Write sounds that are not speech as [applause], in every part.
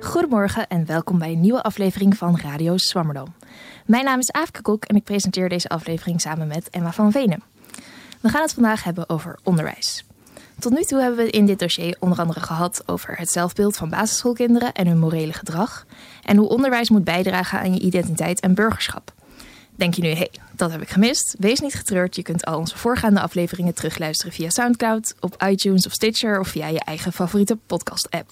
Goedemorgen en welkom bij een nieuwe aflevering van Radio Swammerdam. Mijn naam is Aafke Kok en ik presenteer deze aflevering samen met Emma van Venen. We gaan het vandaag hebben over onderwijs. Tot nu toe hebben we in dit dossier onder andere gehad over het zelfbeeld van basisschoolkinderen en hun morele gedrag. En hoe onderwijs moet bijdragen aan je identiteit en burgerschap. Denk je nu, hé, hey, dat heb ik gemist? Wees niet getreurd, je kunt al onze voorgaande afleveringen terugluisteren via Soundcloud, op iTunes of Stitcher of via je eigen favoriete podcast-app.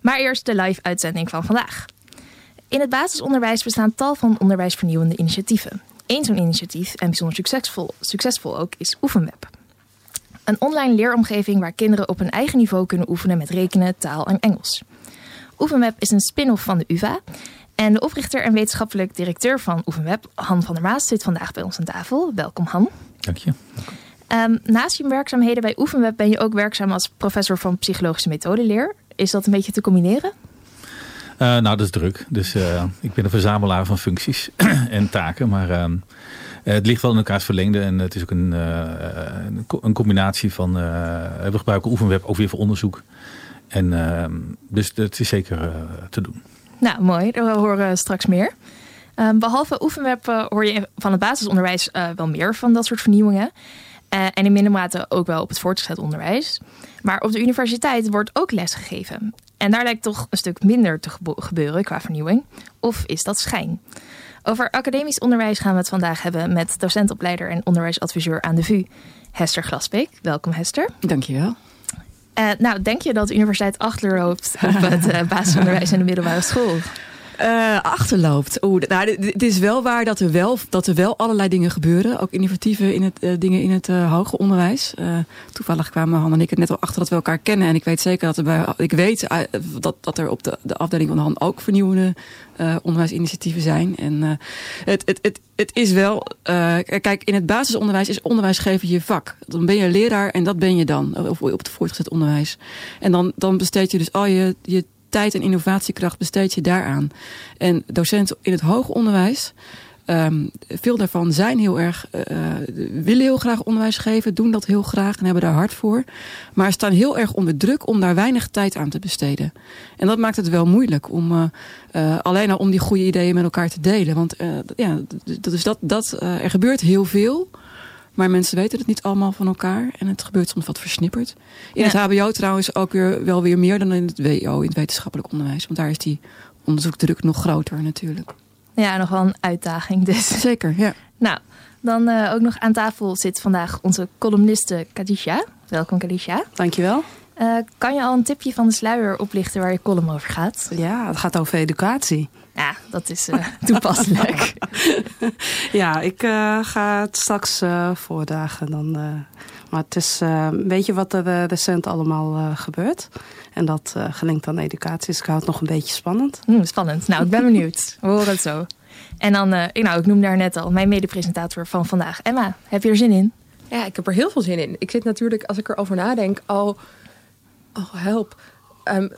Maar eerst de live uitzending van vandaag. In het basisonderwijs bestaan tal van onderwijsvernieuwende initiatieven. Eén zo'n initiatief, en bijzonder succesvol, succesvol ook, is Oefenweb. Een online leeromgeving waar kinderen op hun eigen niveau kunnen oefenen met rekenen, taal en Engels. Oefenweb is een spin-off van de UvA. En de oprichter en wetenschappelijk directeur van Oefenweb, Han van der Maas, zit vandaag bij ons aan tafel. Welkom, Han. Dank je. Um, naast je werkzaamheden bij Oefenweb ben je ook werkzaam als professor van psychologische methodeleer. Is dat een beetje te combineren? Uh, nou, dat is druk. Dus uh, ik ben een verzamelaar van functies [clears throat] en taken. Maar uh, het ligt wel in elkaars verlengde. En het is ook een, een combinatie van... we gebruiken Oefenweb ook weer voor onderzoek. En dus het is zeker te doen. Nou, mooi. Daar horen we straks meer. Um, behalve Oefenweb hoor je van het basisonderwijs wel meer van dat soort vernieuwingen. En in minder mate ook wel op het voortgezet onderwijs. Maar op de universiteit wordt ook les gegeven. En daar lijkt toch een stuk minder te gebeuren qua vernieuwing. Of is dat schijn? Over academisch onderwijs gaan we het vandaag hebben met docentopleider en onderwijsadviseur aan de VU, Hester Glasbeek. Welkom Hester. Dankjewel. Uh, nou, denk je dat de universiteit achterloopt op het uh, [laughs] basisonderwijs in de middelbare school? Uh, achterloopt. Oeh, nou, het is wel waar dat er wel, dat er wel allerlei dingen gebeuren. Ook innovatieve in het, uh, dingen in het uh, hoger onderwijs. toevallig kwamen Han en ik het net al achter dat we elkaar kennen. En ik weet zeker dat er bij. Ik weet dat, dat er op de, de afdeling van Han ook vernieuwende onderwijsinitiatieven zijn. En het, het, het, het is wel. kijk, in het basisonderwijs is onderwijs geven je vak. Dan ben je leraar en dat ben je dan. Of op het voortgezet onderwijs. En dan, dan besteed je dus al je, je tijd en innovatiekracht besteed je daaraan. En docenten in het hoger onderwijs, um, veel daarvan zijn heel erg, uh, willen heel graag onderwijs geven, doen dat heel graag en hebben daar hard voor. Maar staan heel erg onder druk om daar weinig tijd aan te besteden. En dat maakt het wel moeilijk om uh, alleen al om die goede ideeën met elkaar te delen. Want ja, is dat, dat, er gebeurt heel veel. Maar mensen weten het niet allemaal van elkaar. En het gebeurt soms wat versnipperd. In ja. het hbo trouwens ook weer, wel weer meer dan in het WO, in het wetenschappelijk onderwijs. Want daar is die onderzoekdruk nog groter natuurlijk. Ja, nog wel een uitdaging dus. Zeker, ja. Nou, dan uh, ook nog aan tafel zit vandaag onze columniste Kadisha. Welkom Kadisha. Dankjewel. Uh, kan je al een tipje van de sluier oplichten waar je column over gaat? Ja, het gaat over educatie. Ja, dat is uh, [laughs] toepasselijk. [laughs] ja, ik uh, ga het straks uh, voordagen. Dan, maar het is een beetje wat er recent allemaal gebeurt. En dat gelinkt aan educatie. Dus ik hou het nog een beetje spannend. Mm, spannend. Nou, ik ben benieuwd. [laughs] We horen het zo. En dan, ik, nou, ik noemde daar net al mijn medepresentator van vandaag. Emma, heb je er zin in? Ja, ik heb er heel veel zin in. Ik zit natuurlijk, als ik erover nadenk, al... Oh, help um,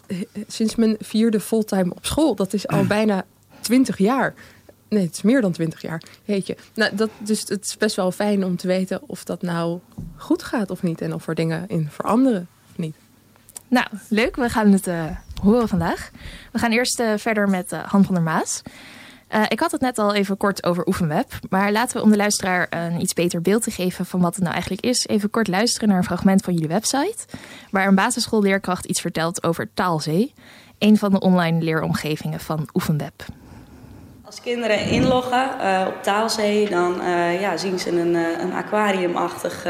sinds mijn vierde fulltime op school. Dat is al [clears throat] bijna twintig jaar. Nee, het is meer dan twintig jaar. Weet je. Nou, dat, dus het is best wel fijn om te weten of dat nou goed gaat of niet. En of er dingen in veranderen of niet. Nou, leuk. We gaan het uh, horen vandaag. We gaan eerst uh, verder met uh, Han van der Maas. Ik had het net al even kort over Oefenweb. Maar laten we om de luisteraar een iets beter beeld te geven van wat het nou eigenlijk is, even kort luisteren naar een fragment van jullie website. Waar een basisschoolleerkracht iets vertelt over Taalzee. Een van de online leeromgevingen van Oefenweb. Als kinderen inloggen uh, op Taalzee, dan uh, ja, zien ze een, een aquariumachtig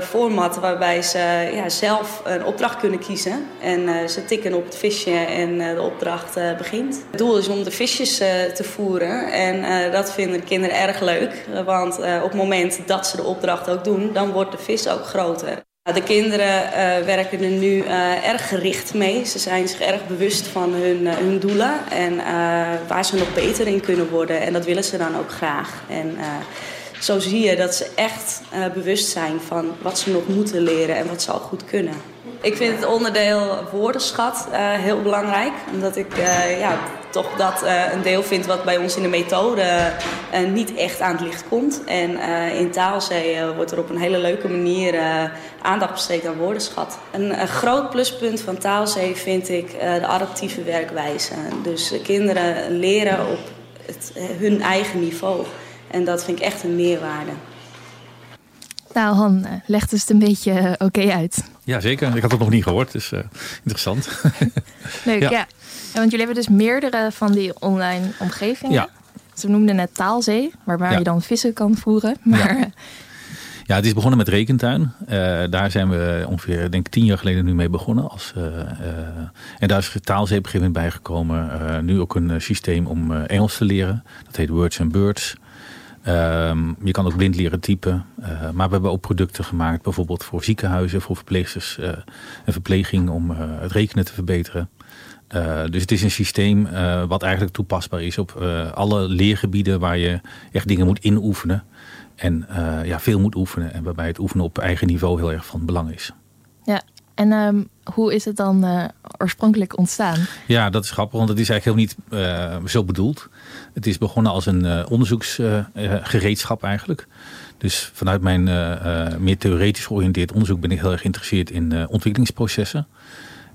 format waarbij ze ja, zelf een opdracht kunnen kiezen. En ze tikken op het visje en de opdracht begint. Het doel is om de visjes te voeren en dat vinden de kinderen erg leuk. Want op het moment dat ze de opdracht ook doen, dan wordt de vis ook groter. De kinderen uh, werken er nu uh, erg gericht mee. Ze zijn zich erg bewust van hun, uh, hun doelen en waar ze nog beter in kunnen worden. En dat willen ze dan ook graag. En zo zie je dat ze echt bewust zijn van wat ze nog moeten leren en wat ze al goed kunnen. Ik vind het onderdeel woordenschat heel belangrijk. Omdat ik ja, toch dat een deel vind wat bij ons in de methode niet echt aan het licht komt. En in Taalzee wordt er op een hele leuke manier aandacht besteed aan woordenschat. Een, een, groot pluspunt van Taalzee vind ik de adaptieve werkwijze. Dus kinderen leren op het, hun eigen niveau. En dat vind ik echt een meerwaarde. Nou, Han, eh, leg dus het een beetje uh, oké uit. Ja, zeker. Ik had het nog niet gehoord, dus uh, interessant. [laughs] Leuk, ja. ja. Want jullie hebben dus meerdere van die online omgevingen. Ja. Ze noemden het Taalzee, waarbij je dan vissen kan voeren. [laughs] Maar... Ja. ja. het is begonnen met rekentuin. daar zijn we ongeveer, denk ik, tien jaar geleden nu mee begonnen. Als, en daar is Taalzee op een gegeven moment bijgekomen. nu ook een systeem om Engels te leren. Dat heet Words and Birds. Um, je kan ook blind leren typen. Uh, maar we hebben ook producten gemaakt, bijvoorbeeld voor ziekenhuizen, voor verpleegsters uh, en verpleging om uh, het rekenen te verbeteren. dus het is een systeem wat eigenlijk toepasbaar is op alle leergebieden waar je echt dingen moet inoefenen. En ja, veel moet oefenen. En waarbij het oefenen op eigen niveau heel erg van belang is. Ja, en um, hoe is het dan oorspronkelijk ontstaan? Ja, dat is grappig, want het is eigenlijk heel niet zo bedoeld. Het is begonnen als een uh, onderzoeksgereedschap eigenlijk. Dus vanuit mijn meer theoretisch georiënteerd onderzoek ben ik heel erg geïnteresseerd in ontwikkelingsprocessen.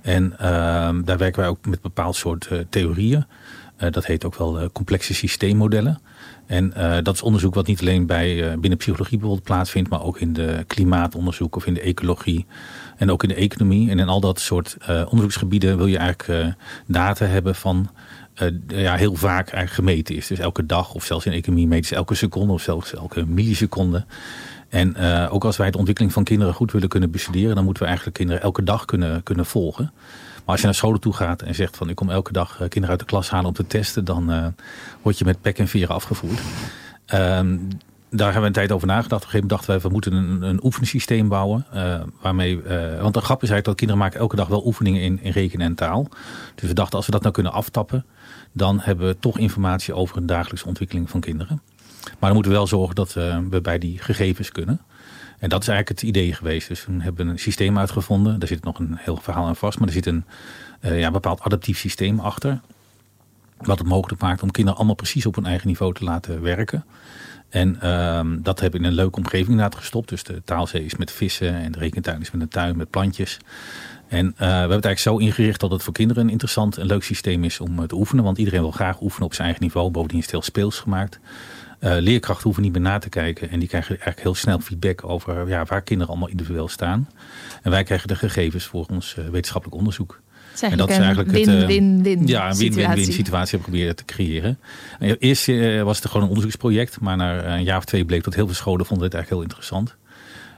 En ehm, daar werken wij ook met bepaald soort theorieën. dat heet ook wel complexe systeemmodellen. En dat is onderzoek wat niet alleen bij, binnen psychologie bijvoorbeeld plaatsvindt, maar ook in de klimaatonderzoek of in de ecologie en ook in de economie. En in al dat soort onderzoeksgebieden wil je eigenlijk data hebben van ja, heel vaak eigenlijk gemeten is. Dus elke dag of zelfs in economie meten ze elke seconde of zelfs elke milliseconde. En ook als wij de ontwikkeling van kinderen goed willen kunnen bestuderen, dan moeten we eigenlijk kinderen elke dag kunnen, kunnen volgen. Maar als je naar scholen toe gaat en zegt van ik kom elke dag kinderen uit de klas halen om te testen, dan word je met pek en veren afgevoerd. Um, daar hebben we een tijd over nagedacht. Op een gegeven moment dachten wij, we moeten een, een oefensysteem bouwen. Uh, waarmee, uh, want de grap is eigenlijk dat kinderen maken elke dag wel oefeningen in, in rekenen en taal. Dus we dachten, als we dat nou kunnen aftappen, dan hebben we toch informatie over een dagelijkse ontwikkeling van kinderen. Maar dan moeten we wel zorgen dat we bij die gegevens kunnen. En dat is eigenlijk het idee geweest. Dus we hebben een systeem uitgevonden. Daar zit nog een heel verhaal aan vast. Maar er zit een ja, bepaald adaptief systeem achter. Wat het mogelijk maakt om kinderen allemaal precies op hun eigen niveau te laten werken. En uh, dat hebben we in een leuke omgeving inderdaad gestopt. Dus de taalzee is met vissen en de rekentuin is met een tuin met plantjes. En uh, we hebben het eigenlijk zo ingericht dat het voor kinderen een interessant en leuk systeem is om te oefenen. Want iedereen wil graag oefenen op zijn eigen niveau. Bovendien is het heel speels gemaakt. Uh, leerkrachten hoeven niet meer na te kijken. En die krijgen eigenlijk heel snel feedback over ja, waar kinderen allemaal individueel staan. En wij krijgen de gegevens voor ons wetenschappelijk onderzoek. En dat is eigenlijk win, het, uh, win, win, ja, een win-win-win situatie hebben proberen te creëren. En eerst was het gewoon een onderzoeksproject. Maar na een jaar of twee bleek dat heel veel scholen vonden dit eigenlijk heel interessant.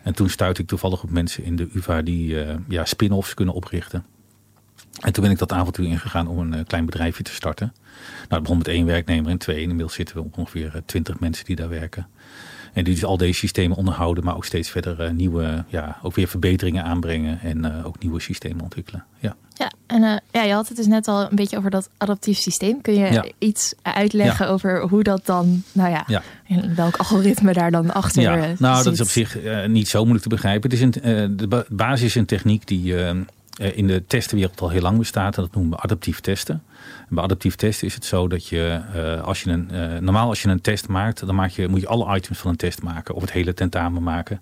En toen stuitte ik toevallig op mensen in de UvA die ja, spin-offs kunnen oprichten. En toen ben ik dat avontuur ingegaan om een klein bedrijfje te starten. Nou, het begon met één werknemer en twee. Inmiddels zitten we op ongeveer eh, twintig mensen die daar werken. En die dus al deze systemen onderhouden, maar ook steeds verder nieuwe, ja, ook weer verbeteringen aanbrengen en uh, ook nieuwe systemen ontwikkelen. Ja, ja en uh, ja, je had het dus net al een beetje over dat adaptief systeem. Kun je ja. iets uitleggen ja. over hoe dat dan, nou ja, ja. welk algoritme daar dan achter ja. Nou, zit? dat is op zich niet zo moeilijk te begrijpen. Het is een, de basis is een techniek die in de testenwereld al heel lang bestaat. En dat noemen we adaptief testen. Bij adaptief testen is het zo dat je, uh, als je een, uh, normaal als je een test maakt, dan maak je, moet je alle items van een test maken of het hele tentamen maken.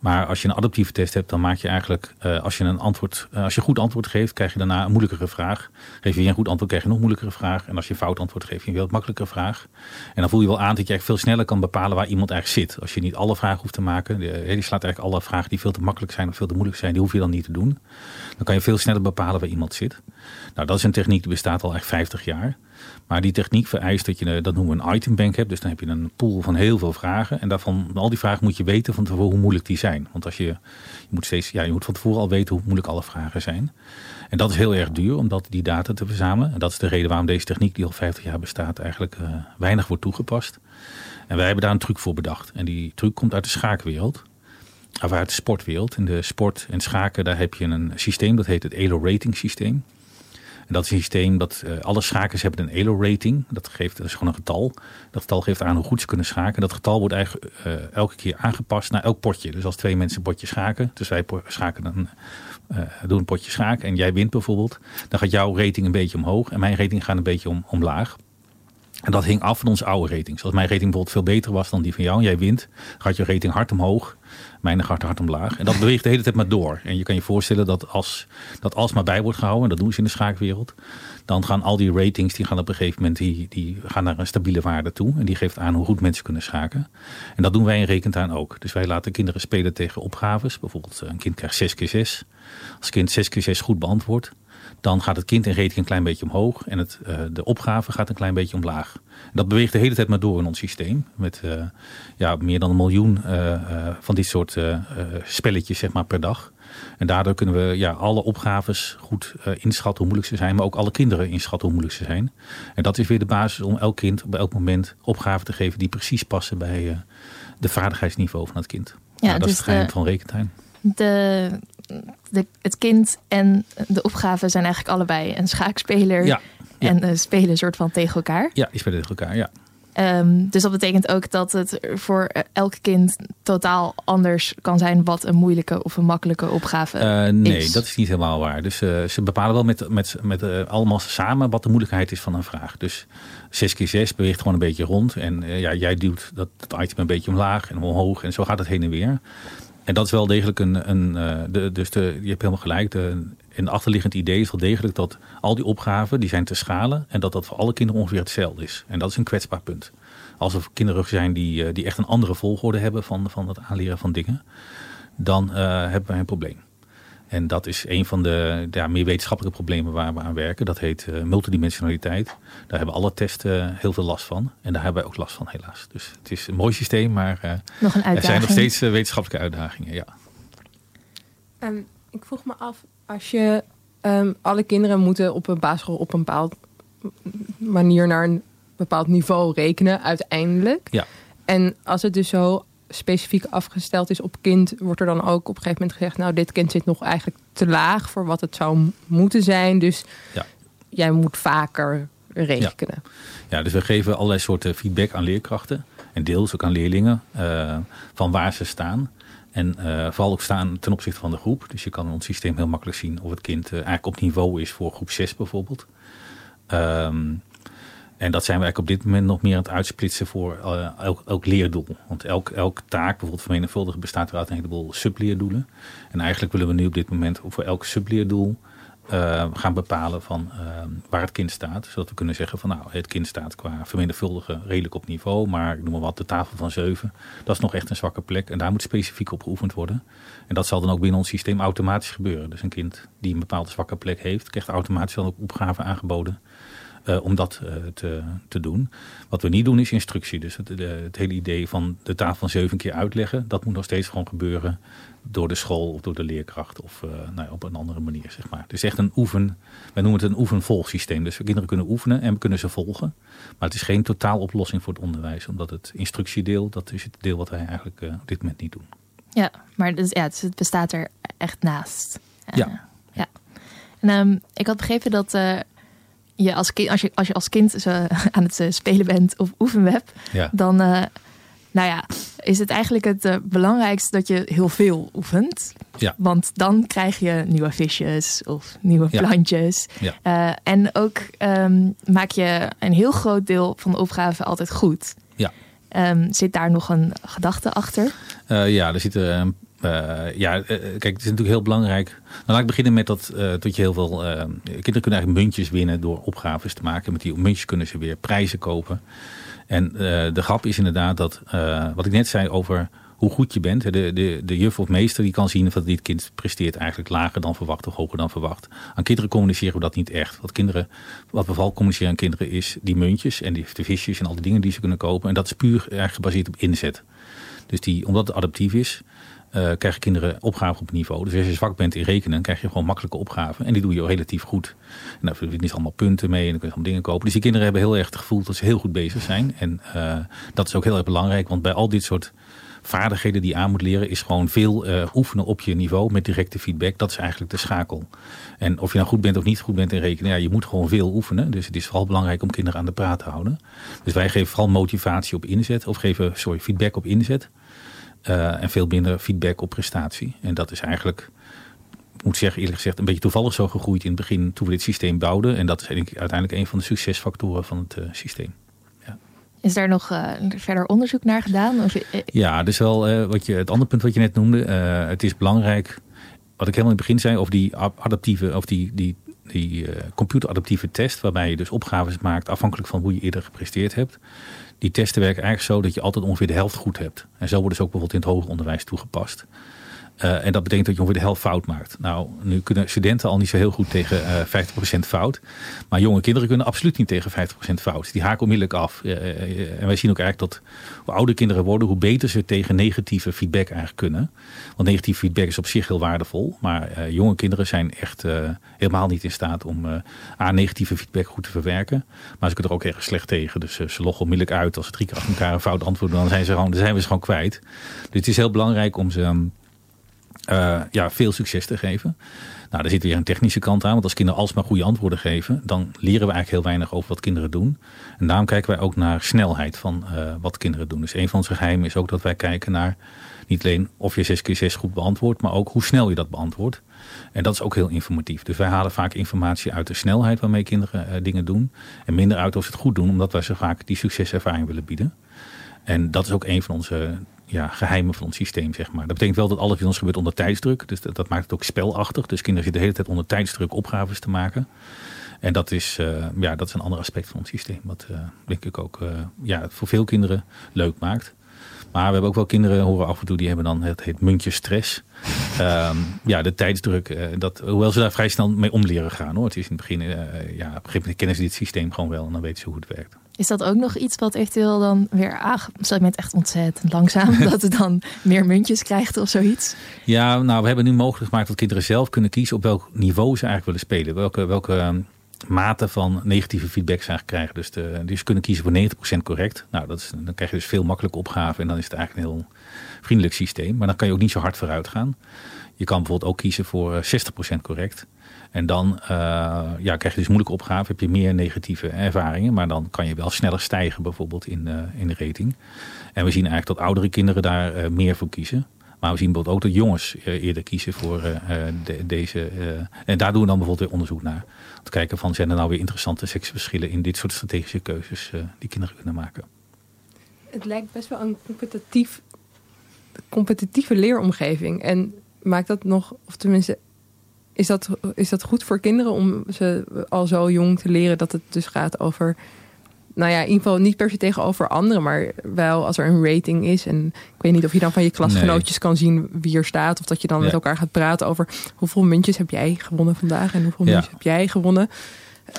Maar als je een adaptieve test hebt, dan maak je eigenlijk, uh, als je een antwoord, als je goed antwoord geeft, krijg je daarna een moeilijkere vraag. Geef je een goed antwoord, krijg je een nog moeilijkere vraag. En als je een fout antwoord geeft, je een wat makkelijkere vraag. En dan voel je wel aan dat je veel sneller kan bepalen waar iemand eigenlijk zit. Als je niet alle vragen hoeft te maken, die slaat eigenlijk alle vragen die veel te makkelijk zijn of veel te moeilijk zijn, die hoef je dan niet te doen. Dan kan je veel sneller bepalen waar iemand zit. Nou, dat is een techniek die bestaat al echt 50 jaar. Maar die techniek vereist dat je, dat noemen we een itembank hebt. Dus dan heb je een pool van heel veel vragen. En daarvan, al die vragen moet je weten van tevoren hoe moeilijk die zijn. Want als je, je moet steeds, ja, je moet van tevoren al weten hoe moeilijk alle vragen zijn. En dat is heel erg duur om dat, die data te verzamelen. En dat is de reden waarom deze techniek, die al 50 jaar bestaat, eigenlijk uh, weinig wordt toegepast. En wij hebben daar een truc voor bedacht. En die truc komt uit de schaakwereld. Of uit de sportwereld. In de sport en schaken, daar heb je een systeem, dat heet het ELO rating systeem. En dat is een systeem dat uh, alle schakers hebben een ELO-rating. Dat, geeft, dat is gewoon een getal. Dat getal geeft aan hoe goed ze kunnen schaken. Dat getal wordt eigenlijk uh, elke keer aangepast naar elk potje. Dus als twee mensen een potje schaken, dus wij schaken dan, uh, doen een potje schaken en jij wint bijvoorbeeld, dan gaat jouw rating een beetje omhoog en mijn rating gaat een beetje om, omlaag. En dat hing af van onze oude ratings. Als mijn rating bijvoorbeeld veel beter was dan die van jou en jij wint, gaat je rating hard omhoog. Mijn gaat hard omlaag. En dat beweegt de hele tijd maar door. En je kan je voorstellen dat als dat alsmaar bij wordt gehouden, en dat doen ze in de schaakwereld, dan gaan al die ratings die gaan op een gegeven moment die, die gaan naar een stabiele waarde toe. En die geeft aan hoe goed mensen kunnen schaken. En dat doen wij in Rekentuin ook. Dus wij laten kinderen spelen tegen opgaves. Bijvoorbeeld een kind krijgt 6 keer 6. Als kind 6 keer 6 goed beantwoordt, dan gaat het kind in rating een klein beetje omhoog en het, uh, de opgave gaat een klein beetje omlaag. En dat beweegt de hele tijd maar door in ons systeem. Met uh, ja, meer dan een miljoen uh, van dit soort spelletjes zeg maar, per dag. En daardoor kunnen we ja, alle opgaves goed inschatten hoe moeilijk ze zijn, maar ook alle kinderen inschatten hoe moeilijk ze zijn. En dat is weer de basis om elk kind op elk moment opgaven te geven die precies passen bij de vaardigheidsniveau van het kind. Ja, nou, dat dus is het geheim van rekentuin. De de, het kind en de opgave zijn eigenlijk allebei een schaakspeler. Ja, En uh, spelen een soort van tegen elkaar. Ja, die spelen tegen elkaar, ja. Um, dus dat betekent ook dat het voor elk kind totaal anders kan zijn wat een moeilijke of een makkelijke opgave uh, nee, is. dat is niet helemaal waar. Dus uh, ze bepalen wel met, met, met uh, allemaal samen wat de moeilijkheid is van een vraag. Dus 6 keer 6 beweegt gewoon een beetje rond. En ja, jij duwt dat, dat item een beetje omlaag en omhoog. En zo gaat het heen en weer. En dat is wel degelijk een. een uh, de, dus de, je hebt helemaal gelijk. De, een achterliggend idee is wel degelijk dat al die opgaven die zijn te schalen. En dat dat voor alle kinderen ongeveer hetzelfde is. En dat is een kwetsbaar punt. Als er kinderen zijn die, uh, die echt een andere volgorde hebben van, van het aanleren van dingen. Dan uh, hebben wij een probleem. En dat is een van de ja, meer wetenschappelijke problemen waar we aan werken. Dat heet uh, multidimensionaliteit. Daar hebben alle testen heel veel last van. En daar hebben wij ook last van, helaas. Dus het is een mooi systeem, maar uh, nog een er zijn nog steeds uh, wetenschappelijke uitdagingen. Ja. Um, ik vroeg me af, als je um, alle kinderen moeten op een basisschool op een bepaald manier naar een bepaald niveau rekenen, uiteindelijk. Ja. En als het dus zo specifiek afgesteld is op kind, wordt er dan ook op een gegeven moment gezegd: Nou, dit kind zit nog eigenlijk te laag voor wat het zou moeten zijn. Dus ja. jij moet vaker rekenen. Ja. ja. dus we geven allerlei soorten feedback aan leerkrachten en deels ook aan leerlingen uh, van waar ze staan. En uh, vooral ook staan ten opzichte van de groep. Dus je kan in ons systeem heel makkelijk zien of het kind uh, eigenlijk op niveau is voor groep 6 bijvoorbeeld. Um, en dat zijn we eigenlijk op dit moment nog meer aan het uitsplitsen voor uh, elk, elk, leerdoel. Want elk, elk taak, bijvoorbeeld vermenigvuldigen, bestaat uit een heleboel subleerdoelen. En eigenlijk willen we nu op dit moment voor elk subleerdoel uh, gaan bepalen van uh, waar het kind staat. Zodat we kunnen zeggen van nou, het kind staat qua vermenigvuldigen redelijk op niveau. Maar ik noem maar wat, de tafel van 7, dat is nog echt een zwakke plek. En daar moet specifiek op geoefend worden. En dat zal dan ook binnen ons systeem automatisch gebeuren. Dus een kind die een bepaalde zwakke plek heeft, krijgt automatisch dan ook opgaven aangeboden uh, om dat uh, te, te doen. Wat we niet doen is instructie. Dus het, het, hele idee van de tafel van zeven keer uitleggen, dat moet nog steeds gewoon gebeuren door de school of door de leerkracht of uh, nou ja, op een andere manier. Zeg maar. Het is echt een oefen, wij noemen het een oefen-volgsysteem. Dus we kinderen kunnen oefenen en we kunnen ze volgen. Maar het is geen totaaloplossing voor het onderwijs, omdat het instructiedeel, dat is het deel wat wij eigenlijk op dit moment niet doen. Ja, maar dus, ja, het bestaat er echt naast. ja. ja. En, um, ik had begrepen dat je als, kind, als, je, als je als kind [laughs] aan het eh, spelen bent of oefenweb, ja. dan uh, nou ja, is het eigenlijk het uh, belangrijkste dat je heel veel oefent. Ja. Want dan krijg je nieuwe visjes of nieuwe plantjes. Ja. Uh, en ook um, maak je een heel groot deel van de opgave altijd goed. Ja. Um, zit daar nog een gedachte achter? ja, er zitten een uh, ja, uh, kijk, het is natuurlijk heel belangrijk. Nou, laat ik beginnen met dat, uh, dat je heel veel... kinderen kunnen eigenlijk muntjes winnen door opgaves te maken. Met die muntjes kunnen ze weer prijzen kopen. En de grap is inderdaad dat, wat ik net zei over hoe goed je bent. De, de, de juf of meester die kan zien dat dit kind presteert eigenlijk lager dan verwacht of hoger dan verwacht. Aan kinderen communiceren we dat niet echt. Wat, kinderen, wat we vooral communiceren aan kinderen is die muntjes en die, de visjes en al die dingen die ze kunnen kopen. En dat is puur eigenlijk gebaseerd op inzet. Dus die, omdat het adaptief is, uh, krijgen kinderen opgaven op niveau. Dus als je zwak bent in rekenen, krijg je gewoon makkelijke opgaven. En die doe je relatief goed. En daar je niet allemaal punten mee en dan kun je allemaal dingen kopen. Dus die kinderen hebben heel erg het gevoel dat ze heel goed bezig zijn. En uh, dat is ook heel erg belangrijk, want bij al dit soort vaardigheden die je aan moet leren, is gewoon veel oefenen op je niveau met directe feedback. Dat is eigenlijk de schakel. En of je nou goed bent of niet goed bent in rekenen, ja, je moet gewoon veel oefenen. Dus het is vooral belangrijk om kinderen aan de praat te houden. Dus wij geven vooral motivatie op inzet, of geven, sorry, feedback op inzet. en veel minder feedback op prestatie. En dat is eigenlijk moet zeggen, eerlijk gezegd, een beetje toevallig zo gegroeid in het begin toen we dit systeem bouwden. En dat is uiteindelijk een van de succesfactoren van het uh, systeem. Is daar nog uh, verder onderzoek naar gedaan? Of... Ja, dus wel uh, wat je, het andere punt wat je net noemde. het is belangrijk, wat ik helemaal in het begin zei, over die adaptieve, of die, die, die computeradaptieve test, waarbij je dus opgaves maakt afhankelijk van hoe je eerder gepresteerd hebt. Die testen werken eigenlijk zo dat je altijd ongeveer de helft goed hebt. En zo worden ze ook bijvoorbeeld in het hoger onderwijs toegepast. Uh, en dat betekent dat je ongeveer de helft fout maakt. Nou, nu kunnen studenten al niet zo heel goed tegen uh, eh, 50% fout. Maar jonge kinderen kunnen absoluut niet tegen 50% fout. Die haken onmiddellijk af. Uh, en wij zien ook eigenlijk dat hoe ouder kinderen worden, hoe beter ze tegen negatieve feedback eigenlijk kunnen. Want negatieve feedback is op zich heel waardevol. Maar jonge kinderen zijn echt helemaal niet in staat om aan negatieve feedback goed te verwerken. Maar ze kunnen er ook erg slecht tegen. Dus ze loggen onmiddellijk uit als ze drie keer achter elkaar een fout antwoorden. Dan zijn, ze gewoon, dan zijn we ze gewoon kwijt. Dus het is heel belangrijk om ze ehm, uh, ja, veel succes te geven. Nou, daar zit weer een technische kant aan. Want als kinderen alsmaar goede antwoorden geven, dan leren we eigenlijk heel weinig over wat kinderen doen. En daarom kijken wij ook naar snelheid van uh, wat kinderen doen. Dus een van onze geheimen is ook dat wij kijken naar niet alleen of je 6 keer 6 goed beantwoordt, maar ook hoe snel je dat beantwoordt. En dat is ook heel informatief. Dus wij halen vaak informatie uit de snelheid waarmee kinderen uh, dingen doen. En minder uit of ze het goed doen, omdat wij ze vaak die succeservaring willen bieden. En dat is ook een van onze ja, geheimen van ons systeem, zeg maar. Dat betekent wel dat alles bij ons gebeurt onder tijdsdruk. Dus dat, dat, maakt het ook spelachtig. Dus kinderen zitten de hele tijd onder tijdsdruk opgaves te maken. En dat is, uh, ja, dat is een ander aspect van ons systeem. Wat uh, denk ik ook uh, ja, voor veel kinderen leuk maakt. Maar we hebben ook wel kinderen horen af en toe die hebben dan het heet muntje stress. um, [laughs] ja, de tijdsdruk. dat, hoewel ze daar vrij snel mee om leren gaan hoor. Het is in het begin, ja, op een gegeven moment kennen ze dit systeem gewoon wel en dan weten ze hoe het werkt. Is dat ook nog iets wat eventueel dan weer aange... echt ontzettend langzaam, [laughs] dat het dan meer muntjes krijgt of zoiets? Ja, nou, we hebben nu mogelijk gemaakt dat kinderen zelf kunnen kiezen op welk niveau ze eigenlijk willen spelen. Welke, welke ehm, mate van negatieve feedback ze eigenlijk krijgen. Dus, de, dus kunnen kiezen voor 90% correct. Nou, dat is, dan krijg je dus veel makkelijke opgaven en dan is het eigenlijk een heel vriendelijk systeem. Maar dan kan je ook niet zo hard vooruit gaan. Je kan bijvoorbeeld ook kiezen voor 60% eh, correct. En dan uh, ja, krijg je dus moeilijke opgaven, heb je meer negatieve ervaringen. Maar dan kan je wel sneller stijgen bijvoorbeeld in, uh, in de rating. En we zien eigenlijk dat oudere kinderen daar uh, meer voor kiezen. Maar we zien bijvoorbeeld ook dat jongens eerder kiezen voor de, deze. en daar doen we dan bijvoorbeeld weer onderzoek naar. Om te kijken van zijn er nou weer interessante seksverschillen in dit soort strategische keuzes die kinderen kunnen maken. Het lijkt best wel een competitief, competitieve leeromgeving. En maakt dat nog, of tenminste is dat, is dat goed voor kinderen om ze al zo jong te leren dat het dus gaat over, nou ja, in ieder geval niet per se tegenover anderen, maar wel als er een rating is. En ik weet niet of je dan van je klasgenootjes kan zien wie er staat, of dat je dan met elkaar gaat praten over hoeveel muntjes heb jij gewonnen vandaag en hoeveel muntjes heb jij gewonnen.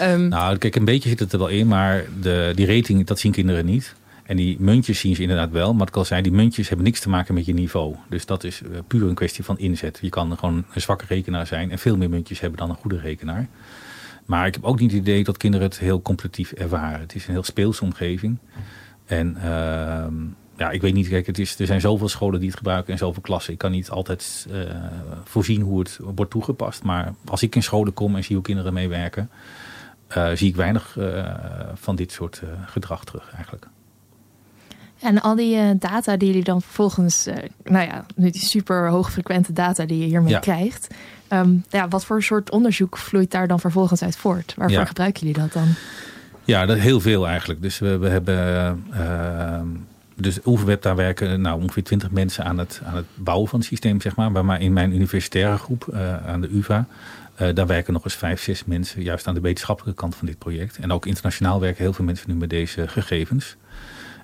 Um, nou, kijk, een beetje zit het er wel in, maar de, die rating, dat zien kinderen niet. En die muntjes zien ze inderdaad wel. Maar het kan zijn, die muntjes hebben niks te maken met je niveau. Dus dat is eh, puur een kwestie van inzet. Je kan gewoon een zwakke rekenaar zijn en veel meer muntjes hebben dan een goede rekenaar. Maar ik heb ook niet het idee dat kinderen het heel competitief ervaren. Het is een heel speelse omgeving. En uh, ja, ik weet niet, kijk, is, er zijn zoveel scholen die het gebruiken en zoveel klassen. Ik kan niet altijd uh, voorzien hoe het wordt toegepast. Maar als ik in scholen kom en zie hoe kinderen meewerken, uh, zie ik weinig van dit soort gedrag terug eigenlijk. En al die uh, data die jullie dan vervolgens, uh, nou ja, die super hoogfrequente data die je hiermee krijgt. Um, ja, wat voor soort onderzoek vloeit daar dan vervolgens uit voort? Waarvoor ja. gebruiken jullie dat dan? Ja, dat heel veel eigenlijk. Dus we, we hebben. Uh, dus Oeverweb, daar werken nou, ongeveer 20 mensen aan het, aan het bouwen van het systeem, zeg maar. Maar in mijn universitaire groep aan de UVA, daar werken nog eens vijf, zes mensen juist aan de wetenschappelijke kant van dit project. En ook internationaal werken heel veel mensen nu met deze gegevens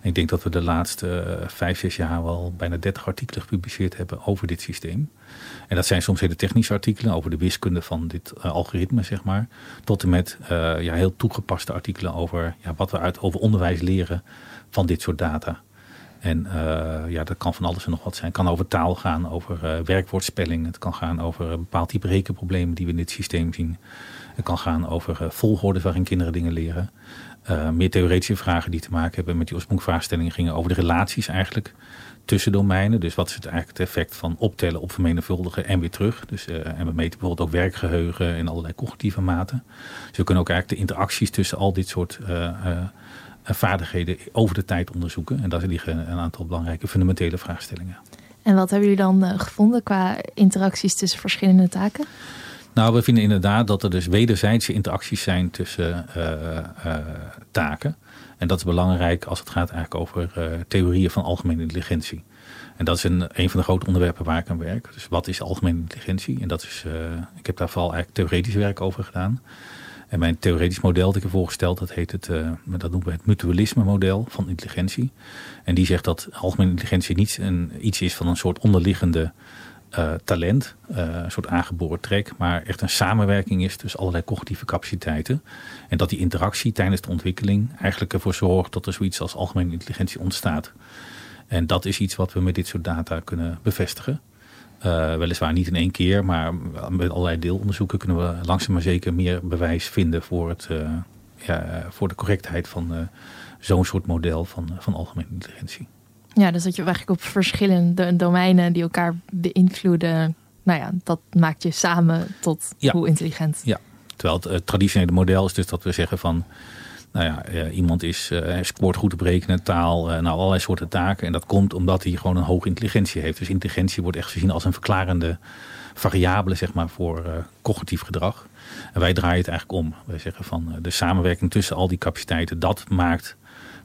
ik denk dat we de laatste uh, vijf, zes jaar wel bijna 30 artikelen gepubliceerd hebben over dit systeem. En dat zijn soms hele technische artikelen over de wiskunde van dit uh, algoritme, zeg maar. Tot en met uh, ja, heel toegepaste artikelen over ja, wat we uit over onderwijs leren van dit soort data. En ja, dat kan van alles en nog wat zijn. Het kan over taal gaan, over werkwoordspelling. Het kan gaan over een bepaald type rekenproblemen die we in dit systeem zien. Het kan gaan over volgorde waarin kinderen dingen leren. Meer theoretische vragen die te maken hebben met die oorspronkelijke vraagstellingen gingen over de relaties eigenlijk tussendomeinen. Dus wat is het eigenlijk het effect van optellen, op vermenigvuldigen en weer terug. Dus, uh, en we meten bijvoorbeeld ook werkgeheugen en allerlei cognitieve maten. Dus we kunnen ook eigenlijk de interacties tussen al dit soort uh, vaardigheden over de tijd onderzoeken. En daar liggen een aantal belangrijke fundamentele vraagstellingen. En wat hebben jullie dan gevonden qua interacties tussen verschillende taken? Nou, we vinden inderdaad dat er dus wederzijdse interacties zijn tussen taken. En dat is belangrijk als het gaat eigenlijk over theorieën van algemene intelligentie. En dat is een, een van de grote onderwerpen waar ik aan werk. Dus wat is algemene intelligentie? En dat is, ik heb daar vooral eigenlijk theoretisch werk over gedaan. En mijn theoretisch model dat ik heb voorgesteld, dat heet het, dat noemen we het mutualisme model van intelligentie. En die zegt dat algemene intelligentie niet een, iets is van een soort onderliggende uh, talent, uh, een soort aangeboren trek, maar echt een samenwerking is tussen allerlei cognitieve capaciteiten. En dat die interactie tijdens de ontwikkeling eigenlijk ervoor zorgt dat er zoiets als algemene intelligentie ontstaat. En dat is iets wat we met dit soort data kunnen bevestigen. Uh, weliswaar niet in één keer, maar met allerlei deelonderzoeken kunnen we langzaam maar zeker meer bewijs vinden voor, het, ja, voor de correctheid van zo'n soort model van, van algemene intelligentie. Ja, dus dat je eigenlijk op verschillende domeinen die elkaar beïnvloeden. Nou ja, dat maakt je samen tot hoe intelligent. Ja, terwijl het, traditionele model is dus dat we zeggen van. Nou ja, eh, iemand is, uh, scoort goed op rekenen, taal, uh, nou allerlei soorten taken. En dat komt omdat hij gewoon een hoge intelligentie heeft. Dus intelligentie wordt echt gezien als een verklarende variabele zeg maar, voor uh, cognitief gedrag. En wij draaien het eigenlijk om. Wij zeggen van de samenwerking tussen al die capaciteiten, dat maakt